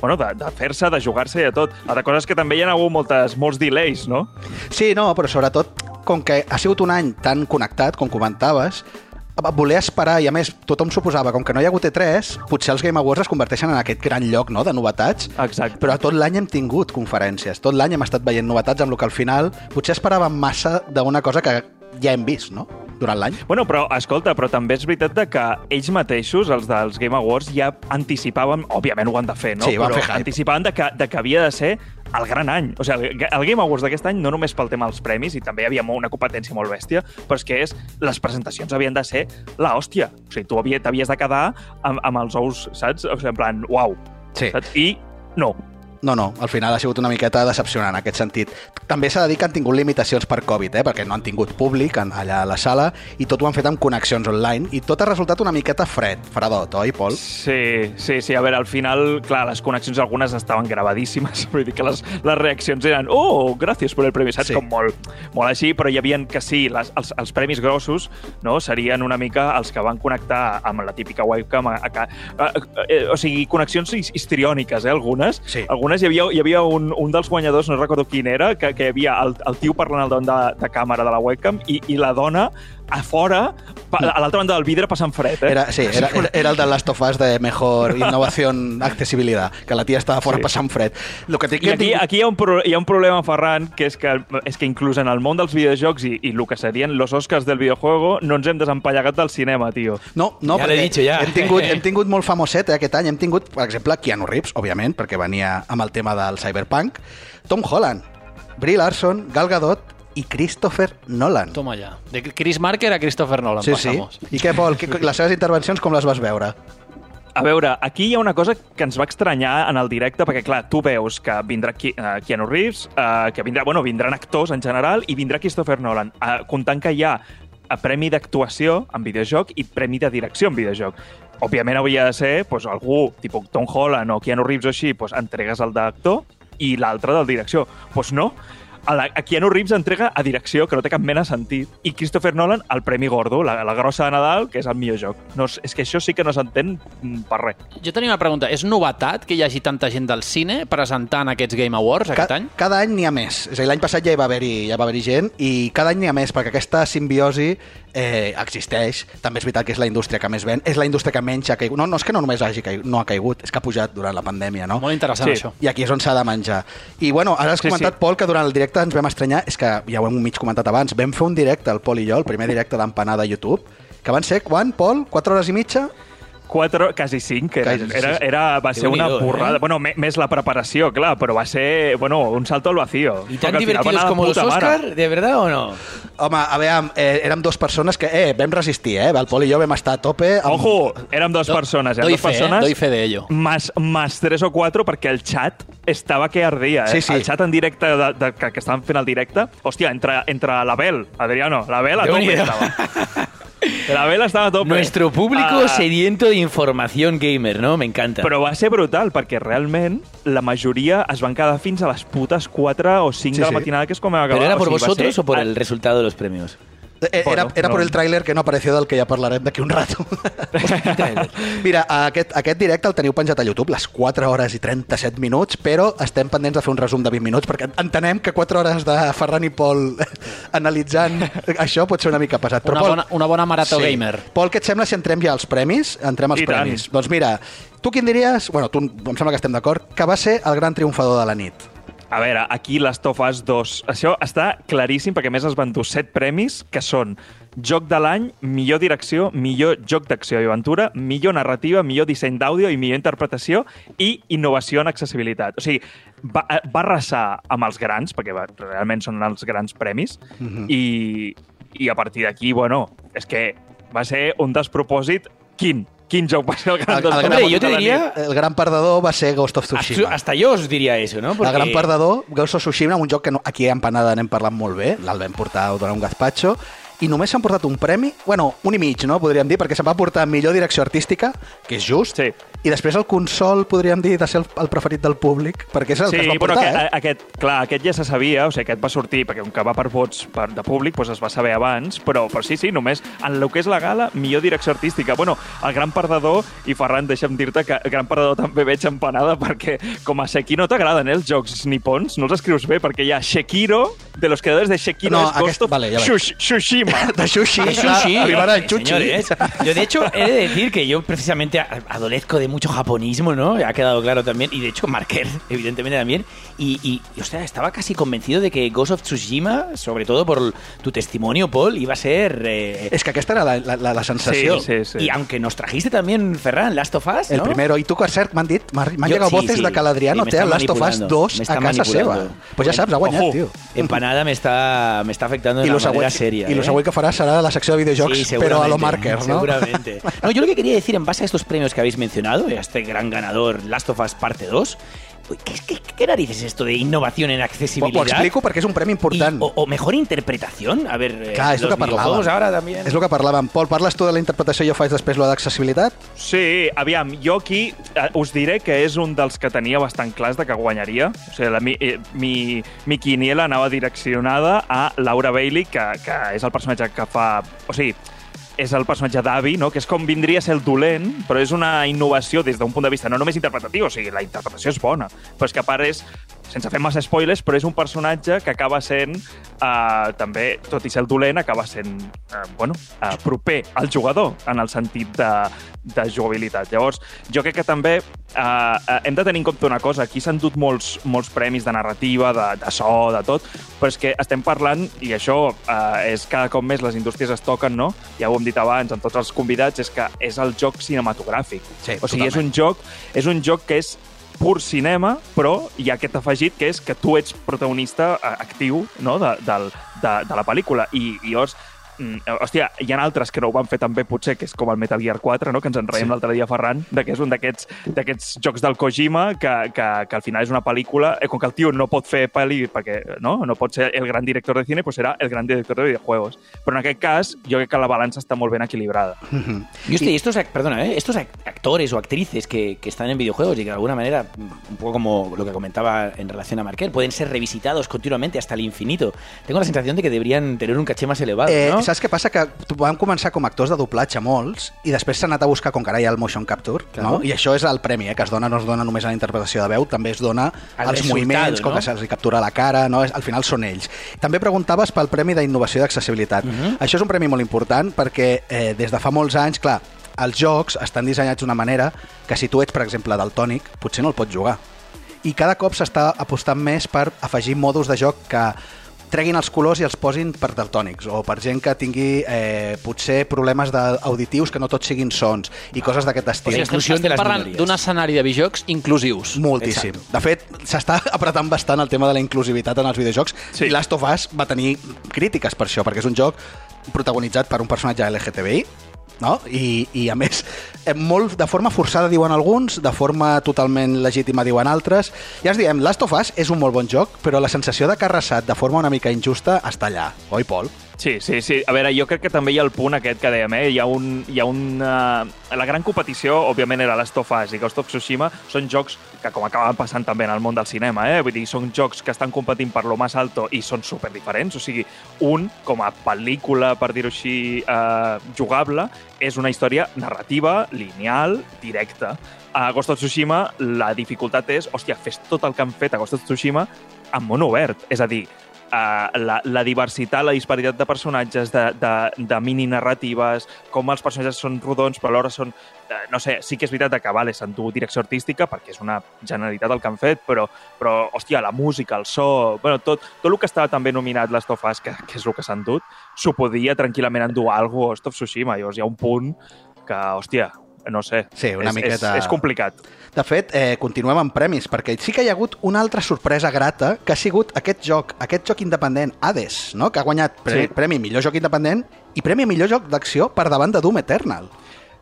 bueno, de, de fer-se, de jugar-se i de tot. Altra cosa és que també hi ha hagut moltes, molts delays, no? Sí, no, però sobretot, com que ha sigut un any tan connectat, com comentaves, voler esperar, i a més tothom suposava, com que no hi ha hagut E3, potser els Game Awards es converteixen en aquest gran lloc no, de novetats, Exacte. però tot l'any hem tingut conferències, tot l'any hem estat veient novetats amb el que al final potser esperàvem massa d'una cosa que ja hem vist, no?, durant l'any. Bueno, però, escolta, però també és veritat de que ells mateixos, els dels Game Awards, ja anticipaven, òbviament ho han de fer, no? Sí, van però fer hype. anticipaven de que, de que havia de ser el gran any. O sigui, el Game Awards d'aquest any, no només pel tema dels premis, i també hi havia una competència molt bèstia, però és que és, les presentacions havien de ser la hòstia. O sigui, tu t'havies de quedar amb, amb els ous, saps? O sigui, en plan, uau. Sí. Saps? I no. No, no, al final ha sigut una miqueta decepcionant en aquest sentit. També s'ha de dir que han tingut limitacions per Covid, eh? perquè no han tingut públic en, allà a la sala i tot ho han fet amb connexions online i tot ha resultat una miqueta fred, fredot, oi, Pol? Sí, sí, sí. A veure, al final, clar, les connexions algunes estaven gravadíssimes. Vull dir que les, les reaccions eren oh, gràcies per el premi, saps? Sí. Com molt, molt així, però hi havia que sí, les, els, els premis grossos no, serien una mica els que van connectar amb la típica webcam. A, a, a, a, a, o sigui, connexions his- histriòniques, eh, algunes. Sí. Algunes hi havia, hi havia un, un dels guanyadors, no recordo quin era, que, que hi havia el, el tio parlant al davant de, de càmera de la webcam i, i la dona a fora, pa- a l'altra banda del vidre passant fred, eh? Era, sí, era, era, era el de Last of Us de mejor innovación, accesibilidad, que la tia estava fora Sí. passant fred. Lo que tinc I aquí, aquí hi, ha un pro, hi ha un problema, Ferran, que és que, és que inclús en el món dels videojocs i, i el que serien los Oscars del videojuego no ens hem desempallegat del cinema, tio. No, no, Ja perquè dicho, ja. Hem, tingut, hem tingut molt famoset eh, aquest any. Hem tingut, per exemple, Keanu Reeves, òbviament, perquè venia amb el tema del cyberpunk, Tom Holland, Brie Larson, Gal Gadot i Christopher Nolan. Toma ja. De Chris Marker a Christopher Nolan, Sí, sí. passamos. I què, Pol? Que, les seves intervencions com les vas veure? A veure, aquí hi ha una cosa que ens va estranyar en el directe, perquè, clar, tu veus que vindrà Ki uh, Keanu Reeves, uh, que vindrà, bueno, vindran actors en general, i vindrà Christopher Nolan, uh, comptant que hi ha a premi d'actuació en videojoc i premi de direcció en videojoc. Òbviament hauria de ser pues, algú, tipus Tom Holland o Keanu Reeves o així, pues, entregues el d'actor i l'altre del direcció. Doncs pues no, a, la, a Keanu Reeves entrega a direcció, que no té cap mena de sentit, i Christopher Nolan el Premi Gordo, la, la grossa de Nadal, que és el millor joc. No, és que això sí que no s'entén mm, per res. Jo tenia una pregunta. És novetat que hi hagi tanta gent del cine presentant aquests Game Awards aquest any? Cada any n'hi ha més. És a dir, l'any passat ja hi va haver-hi ja va haver gent i cada any n'hi ha més perquè aquesta simbiosi eh, existeix. També és veritat que és la indústria que més ven. És la indústria que menys ha caigut. No, no és que no només hagi caigut, no ha caigut, és que ha pujat durant la pandèmia, no? Molt interessant, Sí. això. I aquí és on s'ha de menjar. I bueno, ara has Sí, comentat, sí. Pol, que durant el directe ens vam estranyar, és que ja ho hem mig comentat abans, vam fer un directe, el Pol i jo, el primer directe d'empanada a YouTube, que van ser, quan, Pol? 4 hores i mitja? Quatre, quasi cinc, era, Quasi, sí, era, sí. era, va ser una borrada. eh? Bueno, me- més la preparació, clar, però va ser, bueno, un salto al vacío. ¿Y tan divertidos puta mare. Oscar? ¿De verdad o no? Home, a veure, eh, érem dos persones que, eh, vam resistir, eh? El Pol i jo vam estar a tope. Amb... Ojo, érem dos persones, érem Doy dos fe, eh? persones Doy fe de ello. más, más tres o cuatro perquè el chat estava que ardia, eh? Sí, sí. El chat en directe de, de, que, que estaven fent el directe, hòstia, entre, entre l'Abel, Adriano, l'Abel a tope estava. L'Abel estava a tope. Nuestro público Ah, sediento de información gamer, ¿no? Me encanta. Però va ser brutal, perquè realment la majoria es van quedar fins a les putes 4 o 5 Sí, de la sí. matinada, que és com acabar. ¿Pero era por o sigui, va vosotros ser- o por el resultado de los premios? Eh, Era, Bueno, era no. per el tràiler que no apareció del que ja parlarem d'aquí un rato. Mira, aquest, aquest directe el teniu penjat a YouTube, les 4 hores i 37 minuts, però estem pendents de fer un resum de 20 minuts, perquè entenem que 4 hores de Ferran i Pol analitzant això pot ser una mica pesat. Però Una Pol, bona, una bona marató gamer. Pol, què et sembla si entrem ja als premis? Entrem als I tant. premis. Doncs mira, tu quin diries, bueno, tu em sembla que estem d'acord, que va ser el gran triomfador de la nit? A veure, aquí Last of Us 2. Això està claríssim perquè més es van dur 7 premis que són Joc de l'any, millor direcció, millor joc d'acció i aventura, millor narrativa, millor disseny d'àudio i millor interpretació i innovació en accessibilitat. O sigui, va, eh, va arrasar amb els grans, perquè va, realment són els grans premis, i, i a partir d'aquí, bueno, és que va ser un despropòsit. Quin? Quin joc va ser el gran El- el gran- despropòsit Hombre, yo te nit? El gran perdedor va ser Ghost of Tsushima. Hasta yo os diría eso, ¿no? El Porque- gran perdedor, Ghost of Tsushima, un joc que no, aquí a Empanada n'hem parlat molt bé, el vam portar a donar un gazpacho, i només s'han portat un premi, bueno, un i mig, no?, podríem dir, perquè se'n va portar millor direcció artística, que és just, Sí. I després el consol, podríem dir, de ser el, el preferit del públic, perquè és el Sí, que es va portar, aquest, eh? aquest, clar, aquest ja se sabia, o sigui, aquest va sortir, perquè com que va per vots per, de públic, doncs es va saber abans, però, però sí, sí, només en el que és la gala, millor direcció artística. Bueno, el gran perdedor, i Ferran, deixa'm dir-te que el gran perdedor també veig empanada, perquè com a Seki no t'agraden eh, els jocs nipons, no els escrius bé, perquè hi ha Shekiro, de los creadores de Shekiro, No, és Ghost aquest- of vale, ja. Shush- Tsushima. De sushi, De sushi, arribarà el chuchi. señores. Yo, de hecho, he de decir que yo precisamente adolezco de mucho japonismo, ¿no? Ha quedado claro también. Y de hecho, Marker, evidentemente también. Y, y, y, ostras, estaba casi convencido de que Ghost of Tsushima, sobre todo por tu testimonio, Paul, iba a ser. eh, És que aquesta era la, la, la, la sensació. Sí, sí, sí. Y aunque nos trajiste también, Ferran, Last of Us. El ¿no? primero. I tu, per cert, m'han dit, m'han llegat sí, voces sí. de que l'Adriano té el Last of Us manipulando. 2 Me a casa seva. Pues ja saps, ha guanyat, Ojo. tio. Empanada me está, me está afectando de una lo, manera següent, seria. I lo ¿eh? següent que farà serà la secció de videojocs, Sí, però a lo Marker, ¿no? Seguramente. No, yo lo que quería decir en base a estos premios que habéis mencionado, a este gran ganador Last of Us Parte 2, uy, ¿qué, qué, qué narices es esto de innovación en accesibilidad? ho explico perquè és un premi important. o, o mejor interpretación. A ver, eh, Clar, és el los que parlàvem. ahora también. És el que parlàvem. Pol, parles tu de la interpretació i jo faig després lo d'accessibilitat? Sí, aviam, jo aquí eh, us diré que és un dels que tenia bastant clars de que guanyaria. O sigui, la, mi, eh, mi, mi quiniela anava direccionada a Laura Bailey, que, que és el personatge que fa... O sigui, és el personatge d'Avi, no? que és com vindria a ser el dolent, però és una innovació des d'un punt de vista no només interpretatiu, o sigui, la interpretació és bona, però és que a part és sense fer massa spoilers, però és un personatge que acaba sent, eh, també, tot i ser el dolent, acaba sent, eh, bueno, eh, proper al jugador, en el sentit de, de jugabilitat. Llavors, jo crec que també eh, eh, hem de tenir en compte una cosa. Aquí s'han dut molts, molts premis de narrativa, de, de so, de tot, però és que estem parlant, i això eh, és cada cop més les indústries es toquen, no? Ja ho hem dit abans amb tots els convidats, és que és el joc cinematogràfic. Sí, o sigui, és totalment. un joc, és un joc que és pur cinema, però hi ha aquest afegit que és que tu ets protagonista eh, actiu no? de, del, de, de la pel·lícula. I, i llavors, hòstia, hi ha altres que no ho van fer tan bé, potser, que és com el Metal Gear 4, no? que ens en reiem sí. l'altre dia, Ferran, de que és un d'aquests jocs del Kojima que, que, que al final és una pel·lícula, eh, com que el tio no pot fer pel·li, perquè no, no pot ser el gran director de cine, pues serà el gran director de videojuegos. Però en aquest cas, jo crec que la balança està molt ben equilibrada. Y usted, y estos, perdona, ¿eh? estos ac- actores o actrices que, que están en videojuegos y que de alguna manera, un poco como lo que comentaba en relación a Marquel, pueden ser revisitados continuamente hasta el infinito. Tengo la sensación de que deberían tener un caché más elevado, Eh, ¿no? Saps què passa? Que van començar com a actors de doblatge molts i després s'han anat a buscar, com que ara hi ha el motion capture, Claro. no? i això és el premi, eh, que es dona, no es dona només a la interpretació de veu, també es dona Al als moviments, com no? que se'ls captura la cara, no? Al final són ells. També preguntaves pel Premi d'Innovació d'Accessibilitat. Mhm. Això és un premi molt important perquè eh, des de fa molts anys, clar, els jocs estan dissenyats d'una manera que si tu ets, per exemple, daltònic, potser no el pots jugar. I cada cop s'està apostant més per afegir mòduls de joc que treguin els colors i els posin per daltònics o per gent que tingui eh, potser problemes de- auditius que no tots siguin sons i coses d'aquest O estil. sigui, estem, inclusió de estem les parlant d'un escenari de videojocs inclusius. Moltíssim. De fet, s'està apretant bastant el tema de la inclusivitat en els videojocs Sí. i Last of Us va tenir crítiques per això, perquè és un joc protagonitzat per un personatge LGTBI, no? I, i a més, eh, molt de forma forçada diuen alguns, de forma totalment legítima diuen altres. Ja ens diem, Last of Us és un molt bon joc, però la sensació de que ha de forma una mica injusta està allà, oi, Pol? Sí, sí, sí. A veure, jo crec que també hi ha el punt aquest que dèiem, eh? Hi ha un... Hi ha un uh... La gran competició, òbviament, era Last of Us i Ghost of Tsushima. Són jocs que, com acaben passant també en el món del cinema, eh? Vull dir, són jocs que estan competint per lo más alto i són super diferents. O sigui, un, com a pel·lícula, per dir-ho així, uh, jugable, és una història narrativa, lineal, directa. A Ghost of Tsushima, la dificultat és, hòstia, fes tot el que han fet a Ghost of Tsushima en món obert. És a dir, uh, la, la diversitat, la disparitat de personatges, de, de, de mini-narratives, com els personatges són rodons, però alhora són... eh, no sé, sí que és veritat que vale, s'han dut direcció artística, perquè és una generalitat el que han fet, però, però hòstia, la música, el so... Bueno, tot, tot el que estava també nominat Last of Us, que, que és el que s'han dut, s'ho podia tranquil·lament endur algú Ghost of Tsushima. Llavors hi ha un punt que, hòstia, no sé, Sí, una és, miqueta- és, és complicat. De fet, eh, continuem amb premis, perquè sí que hi ha hagut una altra sorpresa grata, que ha sigut aquest joc, aquest joc independent, Hades, no? que ha guanyat pre Sí. Premi Millor Joc Independent i Premi Millor Joc d'Acció per davant de Doom Eternal.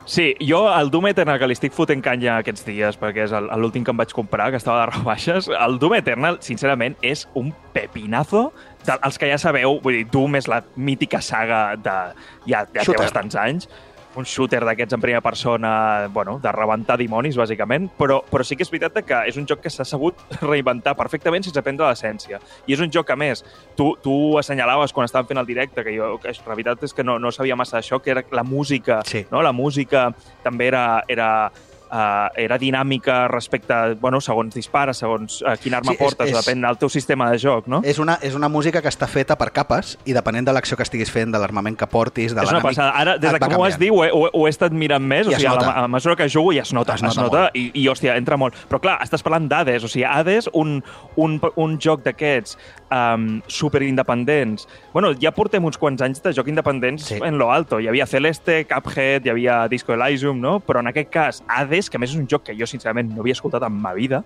Sí, jo el Doom Eternal, que li estic fotent canya aquests dies, perquè és l'últim que em vaig comprar, que estava de rebaixes, el Doom Eternal, sincerament, és un pepinazo. De, els que ja sabeu, vull dir, Doom és la mítica saga de... Ja, ja té bastants anys. Un shooter d'aquests en primera persona, bueno, de rebentar dimonis, bàsicament, però, però sí que és veritat que és un joc que s'ha sabut reinventar perfectament sense perdre l'essència. I és un joc que, a més, tu, tu assenyalaves quan estàvem fent el directe, que jo, que la veritat és que no, no sabia massa això, que era la música, Sí. no? La música també era, era, uh, era dinàmica respecte, a, bueno, segons dispares, segons uh, quina arma Sí, és- portes, és- depèn del teu sistema de joc, no? És una, és una música que està feta per capes i depenent de l'acció que estiguis fent, de l'armament que portis, de és una l'enemic, passada. Ara, des de que m'ho has dit, ho he, ho, ho he estat mirant més, I o es sigui, a la, nota. a la mesura que jugo ja es nota, Es es nota nota, molt. i, i, hòstia, entra molt. Però clar, estàs parlant d'Hades, o sigui, Hades, un, un, un joc d'aquests um, super independents. Bueno, ja portem uns quants anys de joc independents Sí. en lo alto. Hi havia Celeste, Cuphead, hi havia Disco Elysium, no? Però en aquest cas, Hades, que a més és un joc que jo sincerament no havia escoltat en ma vida,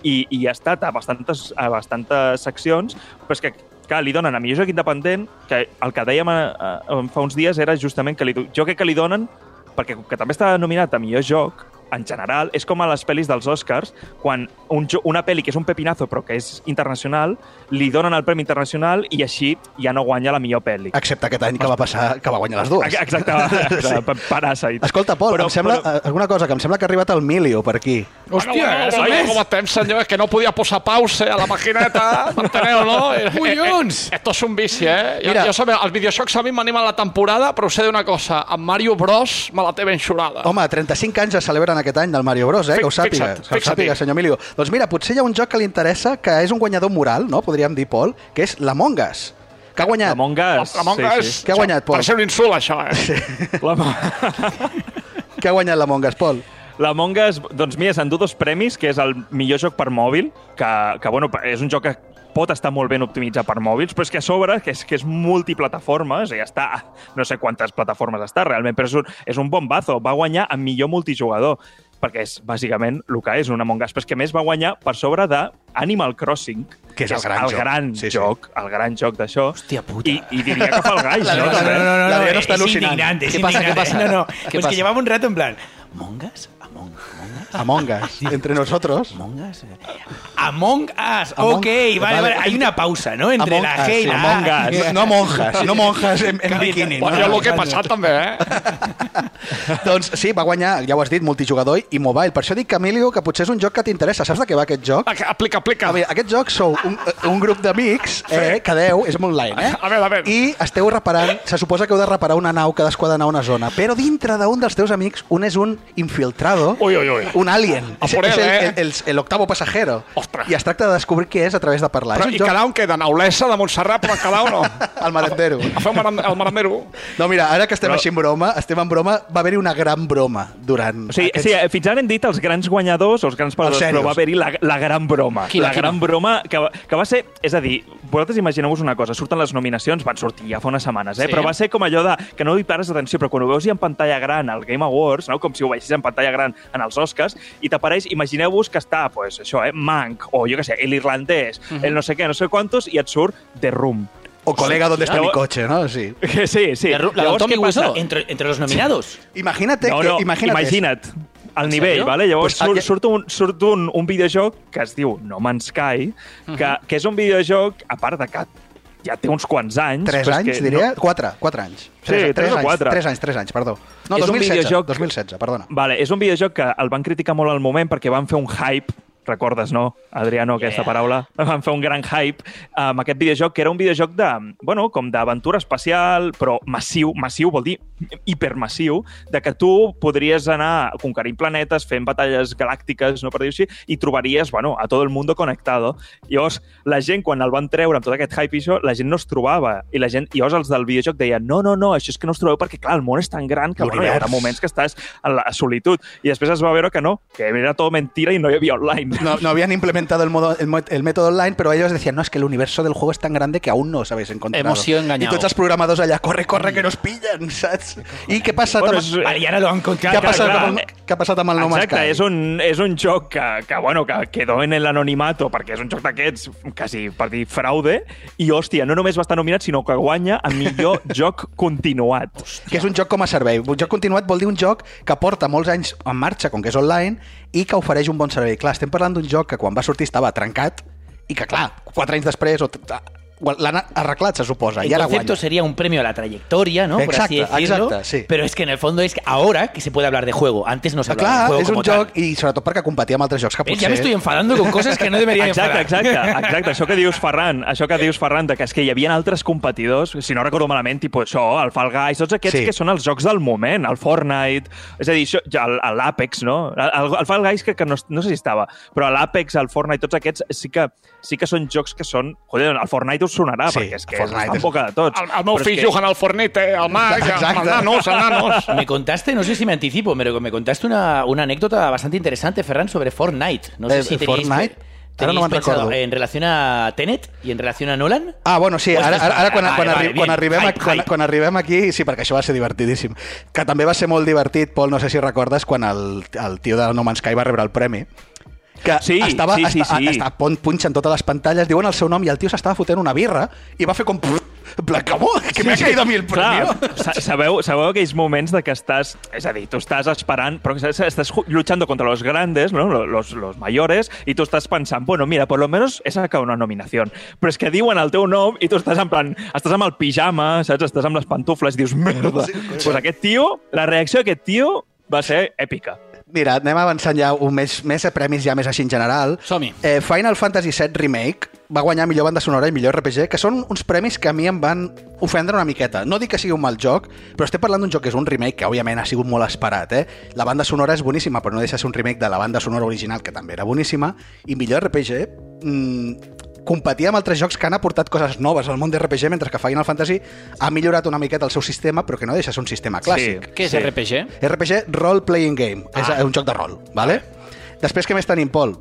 i, i ha estat a bastantes, a bastantes seccions, però és que clar, li donen a millor joc independent, que el que dèiem a, a, fa uns dies era justament que li, jo crec que li donen, perquè que també està nominat a millor joc, en general, és com a les pel·lis dels Oscars, quan un, jo- una pel·li que és un pepinazo però que és internacional, li donen el Premi Internacional i així ja no guanya la millor pel·li. Excepte aquest any que va passar, que va guanyar les dues. Exacte, Sí. sí. Parasite. Escolta, Pol, Però- em sembla, però- eh, alguna cosa, que em sembla que ha arribat el Milio per aquí. Hòstia, és bueno, més. com estem, senyor, és que no podia posar pause a la maquineta, m'enteneu, no? Eh, Collons! eh, eh, Esto és un vici, eh? Jo, Mira. jo sabe, els videojocs a mi m'animen la temporada, però us he de dir una cosa, amb Mario Bros me la té ben xurada. Home, 35 anys es celebren aquest any del Mario Bros, eh? Que ho sàpiga, fixa't, que ho sàpiga, senyor Emilio. Doncs mira, potser hi ha un joc que li interessa, que és un guanyador moral, no? Podríem dir, Pol, que és l'Among Us, que ha guanyat. Among Us. La monga sí, sí. Què ha guanyat, Pol? Per ser un insult, això, eh? Que ha guanyat l'Among Us, Pol? L'Among Us, doncs mira, s'endú dos premis, que és el millor joc per mòbil, que, que bueno, és un joc que pot estar molt ben optimitzat per mòbils, però és que a sobre, que és, que és multiplataforma, és a dir, està, no sé quantes plataformes està realment, però és un, és un bombazo. Va guanyar en millor multijugador perquè és bàsicament el que és un Among Us, però és que a més va guanyar per sobre de Animal Crossing, Que és el gran el joc. gran Sí, sí. joc, el gran joc d'això. Hòstia puta. I, I diria que fa el gall, La no? veritat, no, no, no, L'Adriano está es alucinando. indignante, es ¿Qué pasa, qué indignante. pasa? No, no, ¿Qué pues pasa? que llevaba un rato en plan, ¿Mongas? Among, Among Us. Among Us, entre nosotros. Among Us. Among Us, Among- ok, vale, vale. vale, hay una pausa, ¿no? Entre Among la G y sí, la Among A. Us. No, no monjas, no monjas en, en bikini. Bueno, no, el que he no. passat també, eh? Doncs sí, va guanyar, ja ho has dit, multijugador i mobile. Per això dic, Emilio, que potser és un joc que t'interessa. Saps de què va aquest joc? Va, que- Aplica, aplica. A veure, aquest joc sou un, un grup d'amics, eh, que deu, és online, eh? A veure, a veure. I esteu reparant, se suposa que heu de reparar una nau, cadascú ha d'anar a una zona, però dintre d'un dels teus amics, un és un infiltrado, Ui, ui, ui. un alien, A és, por és él, el, eh? el, el, el octavo pasajero. Ostres. I es tracta de descobrir què és a través de parlar. Però, és I joc cada un queda Olesa de Montserrat, però cada un no. al marendero. A fer el maran- el marandero. No, mira, ara que estem Però- així en broma, estem en broma, va haver-hi una gran broma durant O sigui, aquests... sí, eh, fins ara hem dit els grans guanyadors, els grans perdedors, però va haver-hi la, la gran broma. Quina, la quina? gran broma que, va- que va ser... És a dir, vosaltres imagineu-vos una cosa, surten les nominacions, van sortir ja fa unes setmanes, eh? Sí. però va ser com allò de que no hi pares atenció, però quan ho veus ja en pantalla gran al Game Awards, no? com si ho veiessis en pantalla gran en els Oscars, i t'apareix, imagineu-vos que està, pues, això, eh? Mank, o jo què sé, el irlandès, el no sé què, no sé quantos, i et surt The Room. O colega, ¿dónde está mi coche? ¿no? Sí. Sí, sí. La, la Llavors, Tommy? Wiseau, entre, entre los nominados. Imagínate No, que... no, imagínate imagina't. El nivell, vale? Llavors Pues, surt, surt, un, surt un, un videojoc que es diu No Man's Sky, que, que és un videojoc, a part de que ja té uns quants anys... Tres anys, que diria? Quatre, quatre anys. Sí, tres o anys, quatre. Tres anys, tres anys, perdó. No, És un 2016, videojoc- 2016, perdona. Vale, és un videojoc que el van criticar molt al moment perquè van fer un hype recordes, no, Adriano, aquesta Yeah. paraula? Van fer un gran hype amb aquest videojoc, que era un videojoc de, bueno, com d'aventura espacial, però massiu, massiu vol dir hipermassiu, de que tu podries anar conquerint planetes, fent batalles galàctiques, no per dir-ho així, i trobaries, bueno, a tot el món conectado. Llavors, la gent, quan el van treure amb tot aquest hype i això, la gent no es trobava. I la gent, i llavors els del videojoc deien, no, no, no, això és que no us trobeu perquè, clar, el món és tan gran que bueno, hi haurà L'univers. moments que estàs en la solitud. I després es va veure que no, que era tot mentira i no hi havia online. No, no habían implementado el, modo, el, el método online, pero ellos decían, no, es que el universo del juego es tan grande que aún no os habéis encontrado. Emoció engañado. Y tots els programadors allà, corre, corre, que nos pillen, saps? I què passa? Bueno, amb- és- Vale, y ahora lo han què, ha passat clar. amb el, què ha passat amb el No Man's Exacte, Sky? és un, és un joc que, que, bueno, que quedó en l'anonimato perquè és un joc d'aquests, quasi per dir fraude, i, hòstia, no només va estar nominat, sinó que guanya a millor joc continuat. que és un joc com a servei. Un joc continuat vol dir un joc que porta molts anys en marxa, com que és online, i que ofereix un bon servei. Clar, estem parlant d'un joc que quan va sortir estava trencat i que, clar, quatre anys després o l'han arreglat, se suposa, El i ara concepto guanya. sería un premio a la trayectoria, ¿no? Por así Exacte, decirlo. exacte, sí. Pero es que en el fondo es que ahora que se puede hablar de juego. Antes no se Ah, hablaba de Clar, juego és un joc, tal. i sobretot perquè competia amb altres jocs que ¿Ves? potser... Ya me estoy enfadando con cosas que no debería Exacte, enfadar. exacte, exacte. Això que dius, Ferran, això que dius, Ferran, de que és que hi havia altres competidors, si no recordo malament, tipus això, el Fall Guys, tots aquests Sí. que són els jocs del moment, el Fortnite, és a dir, això, ja, l'Apex, no? El, el Fall Guys que, que no, no sé si estava, però l'Apex, el Fortnite, tots aquests sí que, sí que són jocs que són... Joder, el Fortnite us sonarà, Sí, perquè és que Fortnite és- boca de tots. El, el meu fill que- jugant al Fornite, al Mac, Exacte. els nanos. Me contaste, no sé si me anticipo, pero me contaste una, una anécdota bastante interesante, Ferran, sobre Fortnite. No sé Eh, si teníais, Fortnite? Ara no me'n recordo. en relación a Tenet y en relación a Nolan. Ah, bueno, sí, ara, ara, ara quan, Vale, quan, vale, arri bien. quan, arribem, Hype, a, quan, hype. quan arribem aquí, sí, perquè això va ser divertidíssim. Que també va ser molt divertit, Pol, no sé si recordes, quan el, el tio de No Man's Sky va rebre el premi. Que Sí, estava, sí, sí, sí. Està punxant totes les pantalles, diuen el seu nom i el tio s'estava fotent una birra i va fer com... Com? Que m'ha caído a mi el premi. Clar, sa- sabeu, sabeu aquells moments de que estàs, és a dir, tu estàs esperant, però estàs, luchando contra los grandes, ¿no? los, los mayores, i tu estàs pensant, bueno, mira, por lo menos he sacado una nominación. Però és que diuen el teu nom i tu estàs en plan, estàs amb el pijama, saps? Estàs amb les pantufles i dius, merda. Pues aquest tio, la reacció d'aquest tio va ser èpica. Mira, anem avançant ja un més, més a premis ja més així en general. Som-hi. Eh, Final Fantasy VII Remake va guanyar millor banda sonora i millor RPG, que són uns premis que a mi em van ofendre una miqueta. No dic que sigui un mal joc, però estem parlant d'un joc que és un remake que, òbviament, ha sigut molt esperat. Eh? La banda sonora és boníssima, però no deixa de ser un remake de la banda sonora original, que també era boníssima, i millor RPG mmm, competir amb altres jocs que han aportat coses noves al món de RPG, mentre que Final Fantasy ha millorat una miqueta el seu sistema, però que no deixa de ser un sistema clàssic. Què és RPG? RPG Role Playing Game. Ah. És un joc de rol, vale? Després, què més tenim, Pol?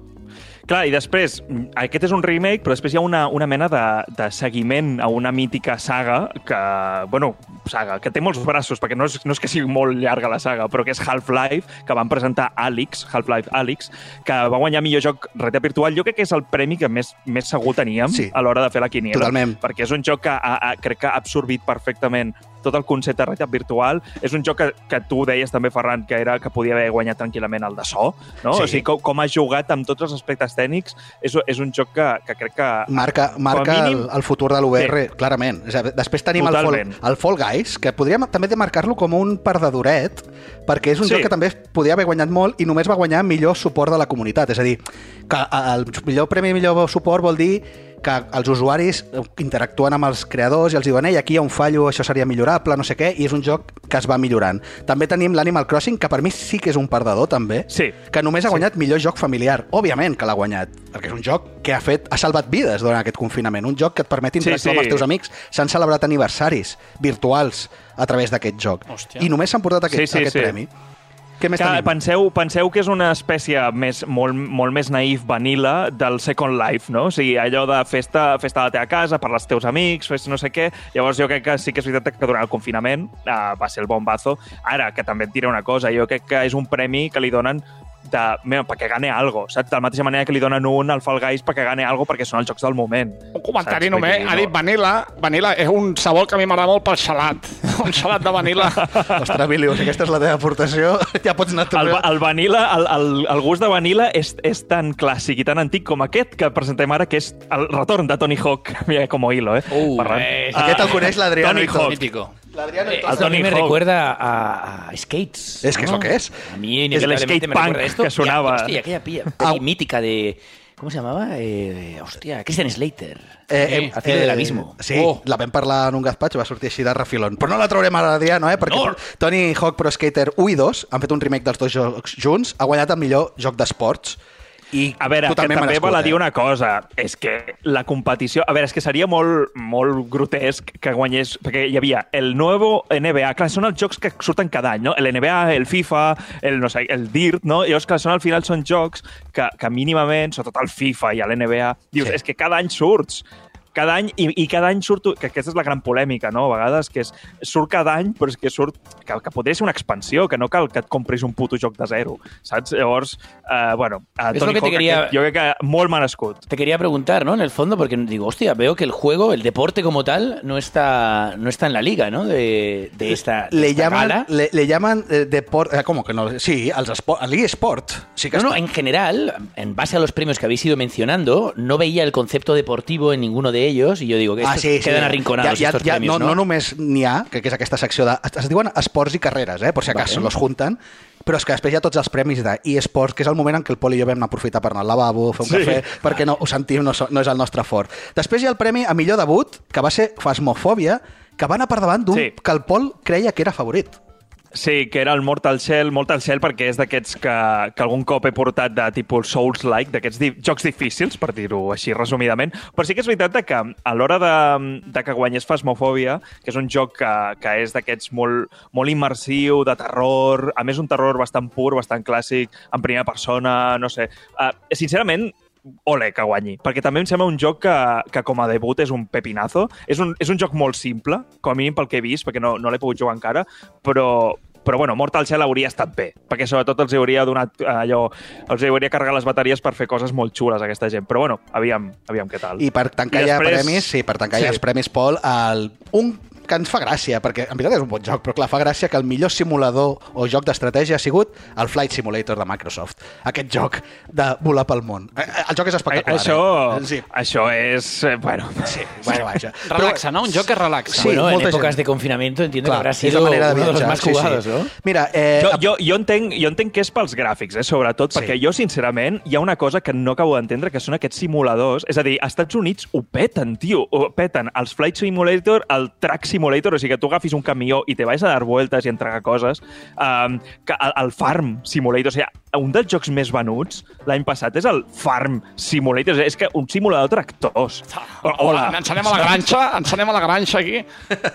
Clar, i després, aquest és un remake, però després hi ha una, una mena de, de seguiment a una mítica saga que, bueno, saga, que té molts braços, perquè no és, no és que sigui molt llarga la saga, però que és Half-Life, que van presentar Alyx, Half-Life Alyx, que va guanyar millor joc realitat virtual. Jo crec que és el premi que més, més segur teníem Sí. a l'hora de fer la quiniela. Totalment. Perquè és un joc que ha, ha, crec que ha absorbit perfectament tot el concepte de realitat virtual. És un joc que, que tu deies també, Ferran, que era que podia haver guanyat tranquil·lament el de so, no? Sí. O sigui, com, com ha jugat amb tots els aspectes tècnics, és, és un joc que, que crec que... Marca, marca mínim- el, el futur de l'UR, sí. clarament. És a dir, Després tenim el Fall, el Fall Guys, que podríem també de marcar-lo com un perdedoret, perquè és un Sí. joc que també podia haver guanyat molt i només va guanyar millor suport de la comunitat. És a dir, que el millor premi millor suport vol dir que els usuaris interactuen amb els creadors i els diuen ei, aquí hi ha un fallo, això seria millorable, no sé què, i és un joc que es va millorant. També tenim l'Animal Crossing, que per mi sí que és un perdedor, també, Sí. que només ha guanyat millor joc familiar. Òbviament que l'ha guanyat, perquè és un joc que ha fet ha salvat vides durant aquest confinament. Un joc que et permet interactuar Sí, sí. amb els teus amics. S'han celebrat aniversaris virtuals a través d'aquest joc. Hòstia. I només s'han portat aquest, Sí, sí, aquest sí. premi. Què més Que tenim? penseu, penseu que és una espècie més, molt, molt més naïf, vanilla, del Second Life, no? O sigui, allò de festa, festa a la teva casa, per als teus amics, festa no sé què. Llavors jo crec que sí que és veritat que durant el confinament uh, va ser el bombazo. Ara, que també et diré una cosa, jo crec que és un premi que li donen de, mira, perquè gane algo, saps? De la mateixa manera que li donen un al Fall Guys perquè gane algo perquè són els jocs del moment. Un comentari Saps? només. Ha dit vanilla. Vanilla és un sabor que a mi m'agrada molt pel salat. Un salat de vanilla. Ostres, Bilius, aquesta és la teva aportació. Ja pots anar El, tu. va- el vanilla, el, el, el gust de vanilla és, és tan clàssic i tan antic com aquest que presentem ara, que és el retorn de Tony Hawk. Mira, com hilo, eh? Uh, eh, Aquest el coneix l'Adriano Tony i tot. Hawk. Mítico. L'Adriano i Eh, mí Tony me Hawk. recuerda a, a Skates. Es que es lo que es. A mí el inevitablemente skate me punk esto. que sonaba. Hostia, aquella pilla, peli mítica de... ¿Cómo se llamaba? Eh, hostia, Christian Slater. Eh, Al filo del abismo. Sí, Oh. la vam parlar en un gazpacho, va sortir així de refilón. Però no la traurem ara, Adriano, eh? Perquè No. Tony Hawk Pro Skater 1 i 2 han fet un remake dels dos jocs junts, ha guanyat el millor joc d'esports i A veure, que també val a dir eh? una cosa, és que la competició... A veure, és que seria molt, molt grotesc que guanyés... Perquè hi havia el nuevo NBA, clar, són els jocs que surten cada any, no? El NBA, el FIFA, el, no sé, el DIRT, no? I llavors, clar, són, al final són jocs que, que mínimament, sobretot el FIFA i l'NBA, dius, Sí. és que cada any surts cada any, i, i cada any surt, que aquesta és la gran polèmica, no? A vegades, que és, surt cada any, però és que surt, que, que podria ser una expansió, que no cal que et compris un puto joc de zero, saps? Llavors, eh, bueno, a lo Tony que te Hawk, quería- aquest, jo crec que molt merescut. Te quería preguntar, ¿no? En el fondo, porque digo, hostia, veo que el juego, el deporte como tal, no está, no está en la liga, ¿no? De, de esta, de Le esta llaman, gala. le, le llaman eh, deport... Eh, ¿Cómo que no? Sí, als esport. Sí que No, no, en general, en base a los premios que habéis ido mencionando, no veía el concepto deportivo en ninguno de ellos y yo digo que Ah, estos quedan arrinconados Ja, ja, ja, premios, no, ¿no? no només n'hi ha, que, que és aquesta secció de... Es diuen esports i carreres, eh? Per si acaso, Vale. los junten. Però és que després hi ha tots els premis d'eSports, que és el moment en què el Pol i jo vam anar a aprofitar per anar al lavabo, fer un Sí. cafè, perquè no, ho sentim, no, no és el nostre fort. Després hi ha el premi a millor debut, que va ser Fasmofòbia, que va anar per davant d'un Sí. que el Pol creia que era favorit. Sí, que era el Mortal Shell, Mortal Shell perquè és d'aquests que, que algun cop he portat de tipus Souls-like, d'aquests di jocs difícils, per dir-ho així resumidament, però sí que és veritat que a l'hora de, de que guanyés Phasmophobia, que és un joc que, que és d'aquests molt, molt immersiu, de terror, a més un terror bastant pur, bastant clàssic, en primera persona, no sé. Uh, sincerament, ole que guanyi, perquè també em sembla un joc que, que com a debut és un pepinazo. És un, és un joc molt simple, com a mínim pel que he vist, perquè no, no l'he pogut jugar encara, però, però bueno, Mortal Shell hauria estat bé, perquè sobretot els hauria donat eh, allò, els hauria carregat les bateries per fer coses molt xules a aquesta gent. Però bueno, aviam, aviam què tal. I per tancar I ja després- premis, sí, per tancar Sí. ja els premis, Pol, el, un que ens fa gràcia, perquè en veritat és un bon joc, però clar, fa gràcia que el millor simulador o joc d'estratègia ha sigut el Flight Simulator de Microsoft. Aquest joc de volar pel món. Eh, eh, El joc és Eh, espectacular. Això, Eh? Sí, això és... eh, Bueno, sí, bueno, vaja. Relaxa, no? Un joc que relaxa. Sí, bueno, en épocas gent. de confinamiento entiendo Clar, que habrá sido manera de uno de los más sí, sí. ¿no? Mira, eh, jo, jo, jo, entenc, jo entenc que és pels gràfics, eh, sobretot, Sí. perquè jo, sincerament, hi ha una cosa que no acabo d'entendre, que són aquests simuladors. És a dir, als Estats Units ho peten, tio, ho peten. Els Flight Simulator, el Track Simulator, o sigui, que tu agafis un camió i te vais a dar vueltes i entregar coses. Um, que el, el Farm Simulator, o sigui, un dels jocs més venuts l'any passat és el Farm Simulator. És que un simulador de tractors. Hola, ens anem a la granxa, ens anem a la granxa aquí.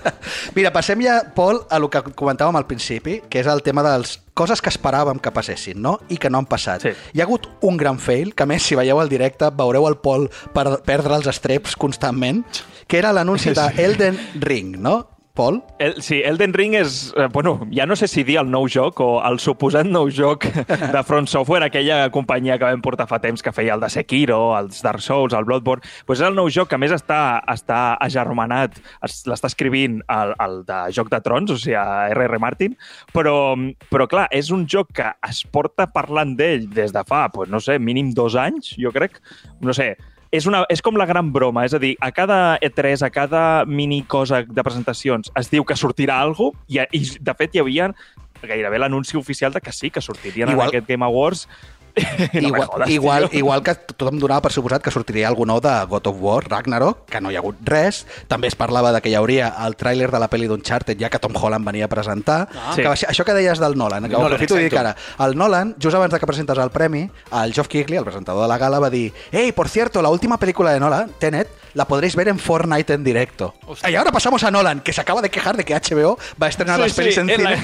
Mira, passem ja, Pol, a lo que comentàvem al principi, que és el tema dels coses que esperàvem que passessin, no? I que no han passat. Sí. Hi ha hagut un gran fail, que a més, si veieu el directe, veureu el Pol per perdre els estreps constantment, que era l'anunci de Elden Ring, no? Pol? El, sí, Elden Ring és... Eh, bueno, ja no sé si dir el nou joc o el suposat nou joc de Front Software, aquella companyia que vam portar fa temps que feia el de Sekiro, els Dark Souls, el Bloodborne... Pues és el nou joc que a més està, està agermanat, es- l'està escrivint el, el de Joc de Trons, o sigui, R.R. Martin, però, però clar, és un joc que es porta parlant d'ell des de fa, pues, no sé, mínim dos anys, jo crec. No sé, és, una, és com la gran broma, és a dir, a cada E3, a cada mini cosa de presentacions es diu que sortirà alguna cosa i, i de fet hi havia gairebé l'anunci oficial de que sí, que sortirien Igual- en aquest Game Awards. no igual, jodas, igual, tio. igual que tothom donava per suposat que sortiria algú nou de God of War, Ragnarok, que no hi ha hagut res. També es parlava de que hi hauria el tràiler de la pel·li d'Uncharted, ja que Tom Holland venia a presentar. Ah. Sí. Que això que deies del Nolan, que ho Nolan, aprofito i dic ara. El Nolan, just abans de que presentés el premi, el Geoff Keighley, el presentador de la gala, va dir «Hey, por cierto, la última película de Nolan, Tenet, la podréis ver en Fortnite en directo». Y ahora pasamos a Nolan, que se acaba de quejar de que HBO va a estrenar Sí, las pelis sí, en cine.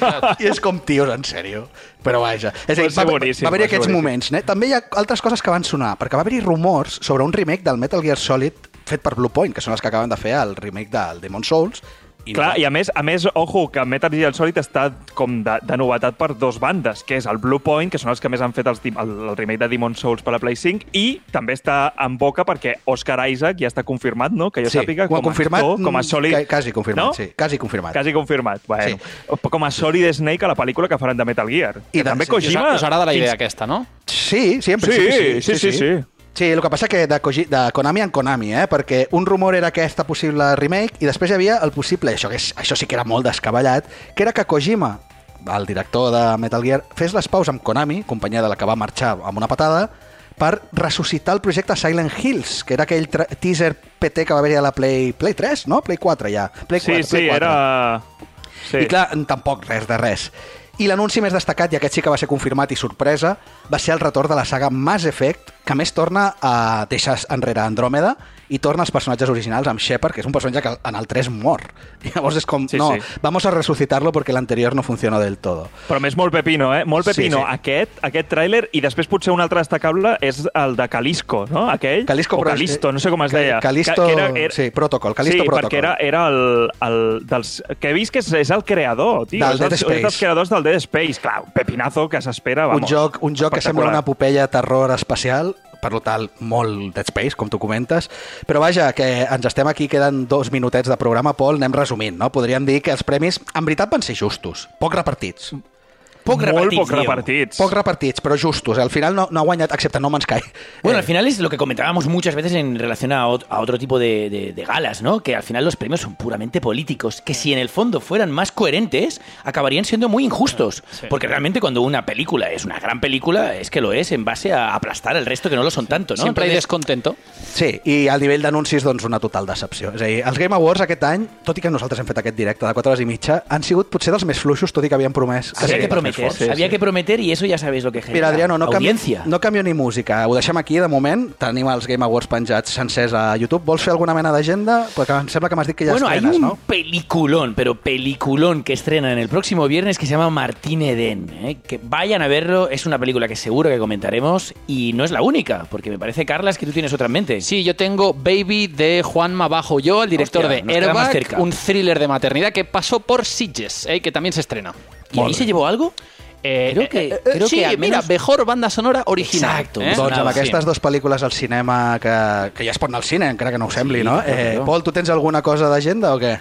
la- I és com, tios, en sèrio. Però vaja. És a dir, Va va, haver-hi aquests boníssim. moments. Eh? També hi ha altres coses que van sonar, perquè va haver-hi rumors sobre un remake del Metal Gear Solid fet per Bluepoint, que són els que acaben de fer el remake del Demon Souls. I Clar, no, i a més, a més, ojo, que Metal Gear Solid està com de, de novetat per dos bandes, que és el Blue Point, que són els que més han fet els, el, el remake de Demon Souls per la Play 5, i també està en boca perquè Oscar Isaac ja està confirmat, no?, que jo sí, sàpiga, com confirmat, a actor, com a mm, Solid... ca- Quasi confirmat, no? sí. Quasi confirmat. Quasi confirmat. Bueno, sí. Com a Solid Snake a la pel·lícula que faran de Metal Gear. I també doncs, Kojima... Us agrada la idea fins- aquesta, no? Sí, sí, en Sí, principi sí, sí, sí. Sí, el que passa que de, Koji, de Konami en Konami, eh? perquè un rumor era aquesta possible remake i després hi havia el possible, això, que és, això sí que era molt descabellat, que era que Kojima, el director de Metal Gear, fes les paus amb Konami, companyia de la que va marxar amb una patada, per ressuscitar el projecte Silent Hills, que era aquell teaser PT que va haver-hi a la Play, Play 3, no? Play 4 ja. Play Sí, 4, sí, Play 4. era... Sí. I clar, tampoc res de res. I l'anunci més destacat, i aquest sí que va ser confirmat i sorpresa, va ser el retorn de la saga Mass Effect, que més torna a deixar enrere Andròmeda i torna als personatges originals amb Shepard, que és un personatge que en el 3 mor. I llavors és com, Sí, no, sí. vamos a resucitarlo porque l'anterior no funcionó del todo. Però més molt pepino, eh? Molt Sí, pepino sí. aquest, aquest tràiler, i després potser un altre destacable és el de Calisco, no? Aquell? Calisco, o Calisto, no sé com es deia. Calisto, sí, Protocol, Calisto sí, Protocol. perquè era, era el, el dels... Que he vist que és, és el creador, tio. Del és, Dead Space. és dels creadors del Dead Space. Clar, un pepinazo que s'espera, Un vamos. joc, un joc que sembla una epopeia terror espacial, per tant, molt Dead Space, com tu comentes. Però vaja, que ens estem aquí, queden dos minutets de programa, Pol, anem resumint, no? Podríem dir que els premis, en veritat, van ser justos, poc repartits. Poc Molt repartits, poc dieu. repartits. Poc repartits, però justos. Al final no, no ha guanyat, excepte No Man's Sky. Bueno, Eh, al final es lo que comentábamos muchas veces en relación a, ot- a otro tipo de, de- de galas, ¿no? Que al final los premios son puramente políticos, que si en el fondo fueran más coherentes, acabarían siendo muy injustos. Porque realmente cuando una película es una gran película, es que lo es en base a aplastar al resto que no lo son tanto, ¿no? Sempre hay Entonces, descontento. Sí, i al nivell d'anuncis, doncs, una total decepció. És a dir, els Game Awards aquest any, tot i que nosaltres hem fet aquest directe de 4 hores i mitja, han sigut potser dels més fluixos, tot i que havien promès... había ser que prometer, que prometer y eso ya sabéis lo que genera. Mira, Adriano, no canvio, Audiencia. no canvio ni música. Ho deixem aquí, de moment. Tenim els Game Awards penjats sencers a YouTube. Vols fer alguna mena d'agenda? Perquè em sembla que m'has dit que ja bueno, hay estrenes, un no? peliculón, pero peliculón que estrenan el próximo viernes que se llama Martín Eden. ¿eh? Que vayan a verlo, es una película que seguro que comentaremos y no es la única, porque me parece, Carlas, que tú tienes otra en mente. Sí, yo tengo Baby de Juanma Bajo Yo, el director Hostia, de Airbag, un thriller de maternidad que pasó por Sitges, eh, que también se estrena. ¿Y ahí se llevó algo? Eh, Creo que- eh, eh, creo sí, que al mira, menos- mejor banda sonora original. Exacto, eh? Doncs amb aquestes dues pel·lícules al cinema que, que ja es pot anar al cine, encara que no ho sembli, Sí, no? Eh. Pol, tu tens alguna cosa d'agenda o què?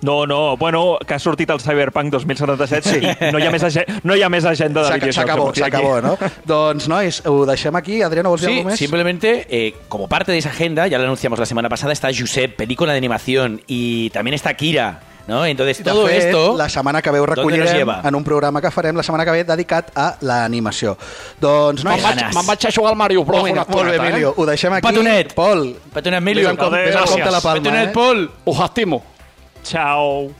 No, no, bueno, que ha sortit el Cyberpunk 2077 sí. i no hi ha més, no hi ha més agenda de videojocs. S'acabó, s'acabó, no? doncs, nois, ho deixem aquí. Adriano, vols dir Sí, alguna més? simplemente, eh, como parte de esa agenda, ya lo anunciamos la semana pasada, está Josep, película de animación, y también está Kira, ¿no? Entonces, De todo fet, esto... la setmana que ve ho ¿dónde nos recollirem lleva? en un programa que farem la setmana que ve dedicat a l'animació. Doncs, Me'n nois, vaig, me'n vaig a jugar al Mario Bros. molt, una molt bé, Emilio. Ho deixem aquí. Petonet. Pol, Petonet, Emilio. vés amb, vés compte la palma, Petonet, eh? Paul. Us estimo. Ciao.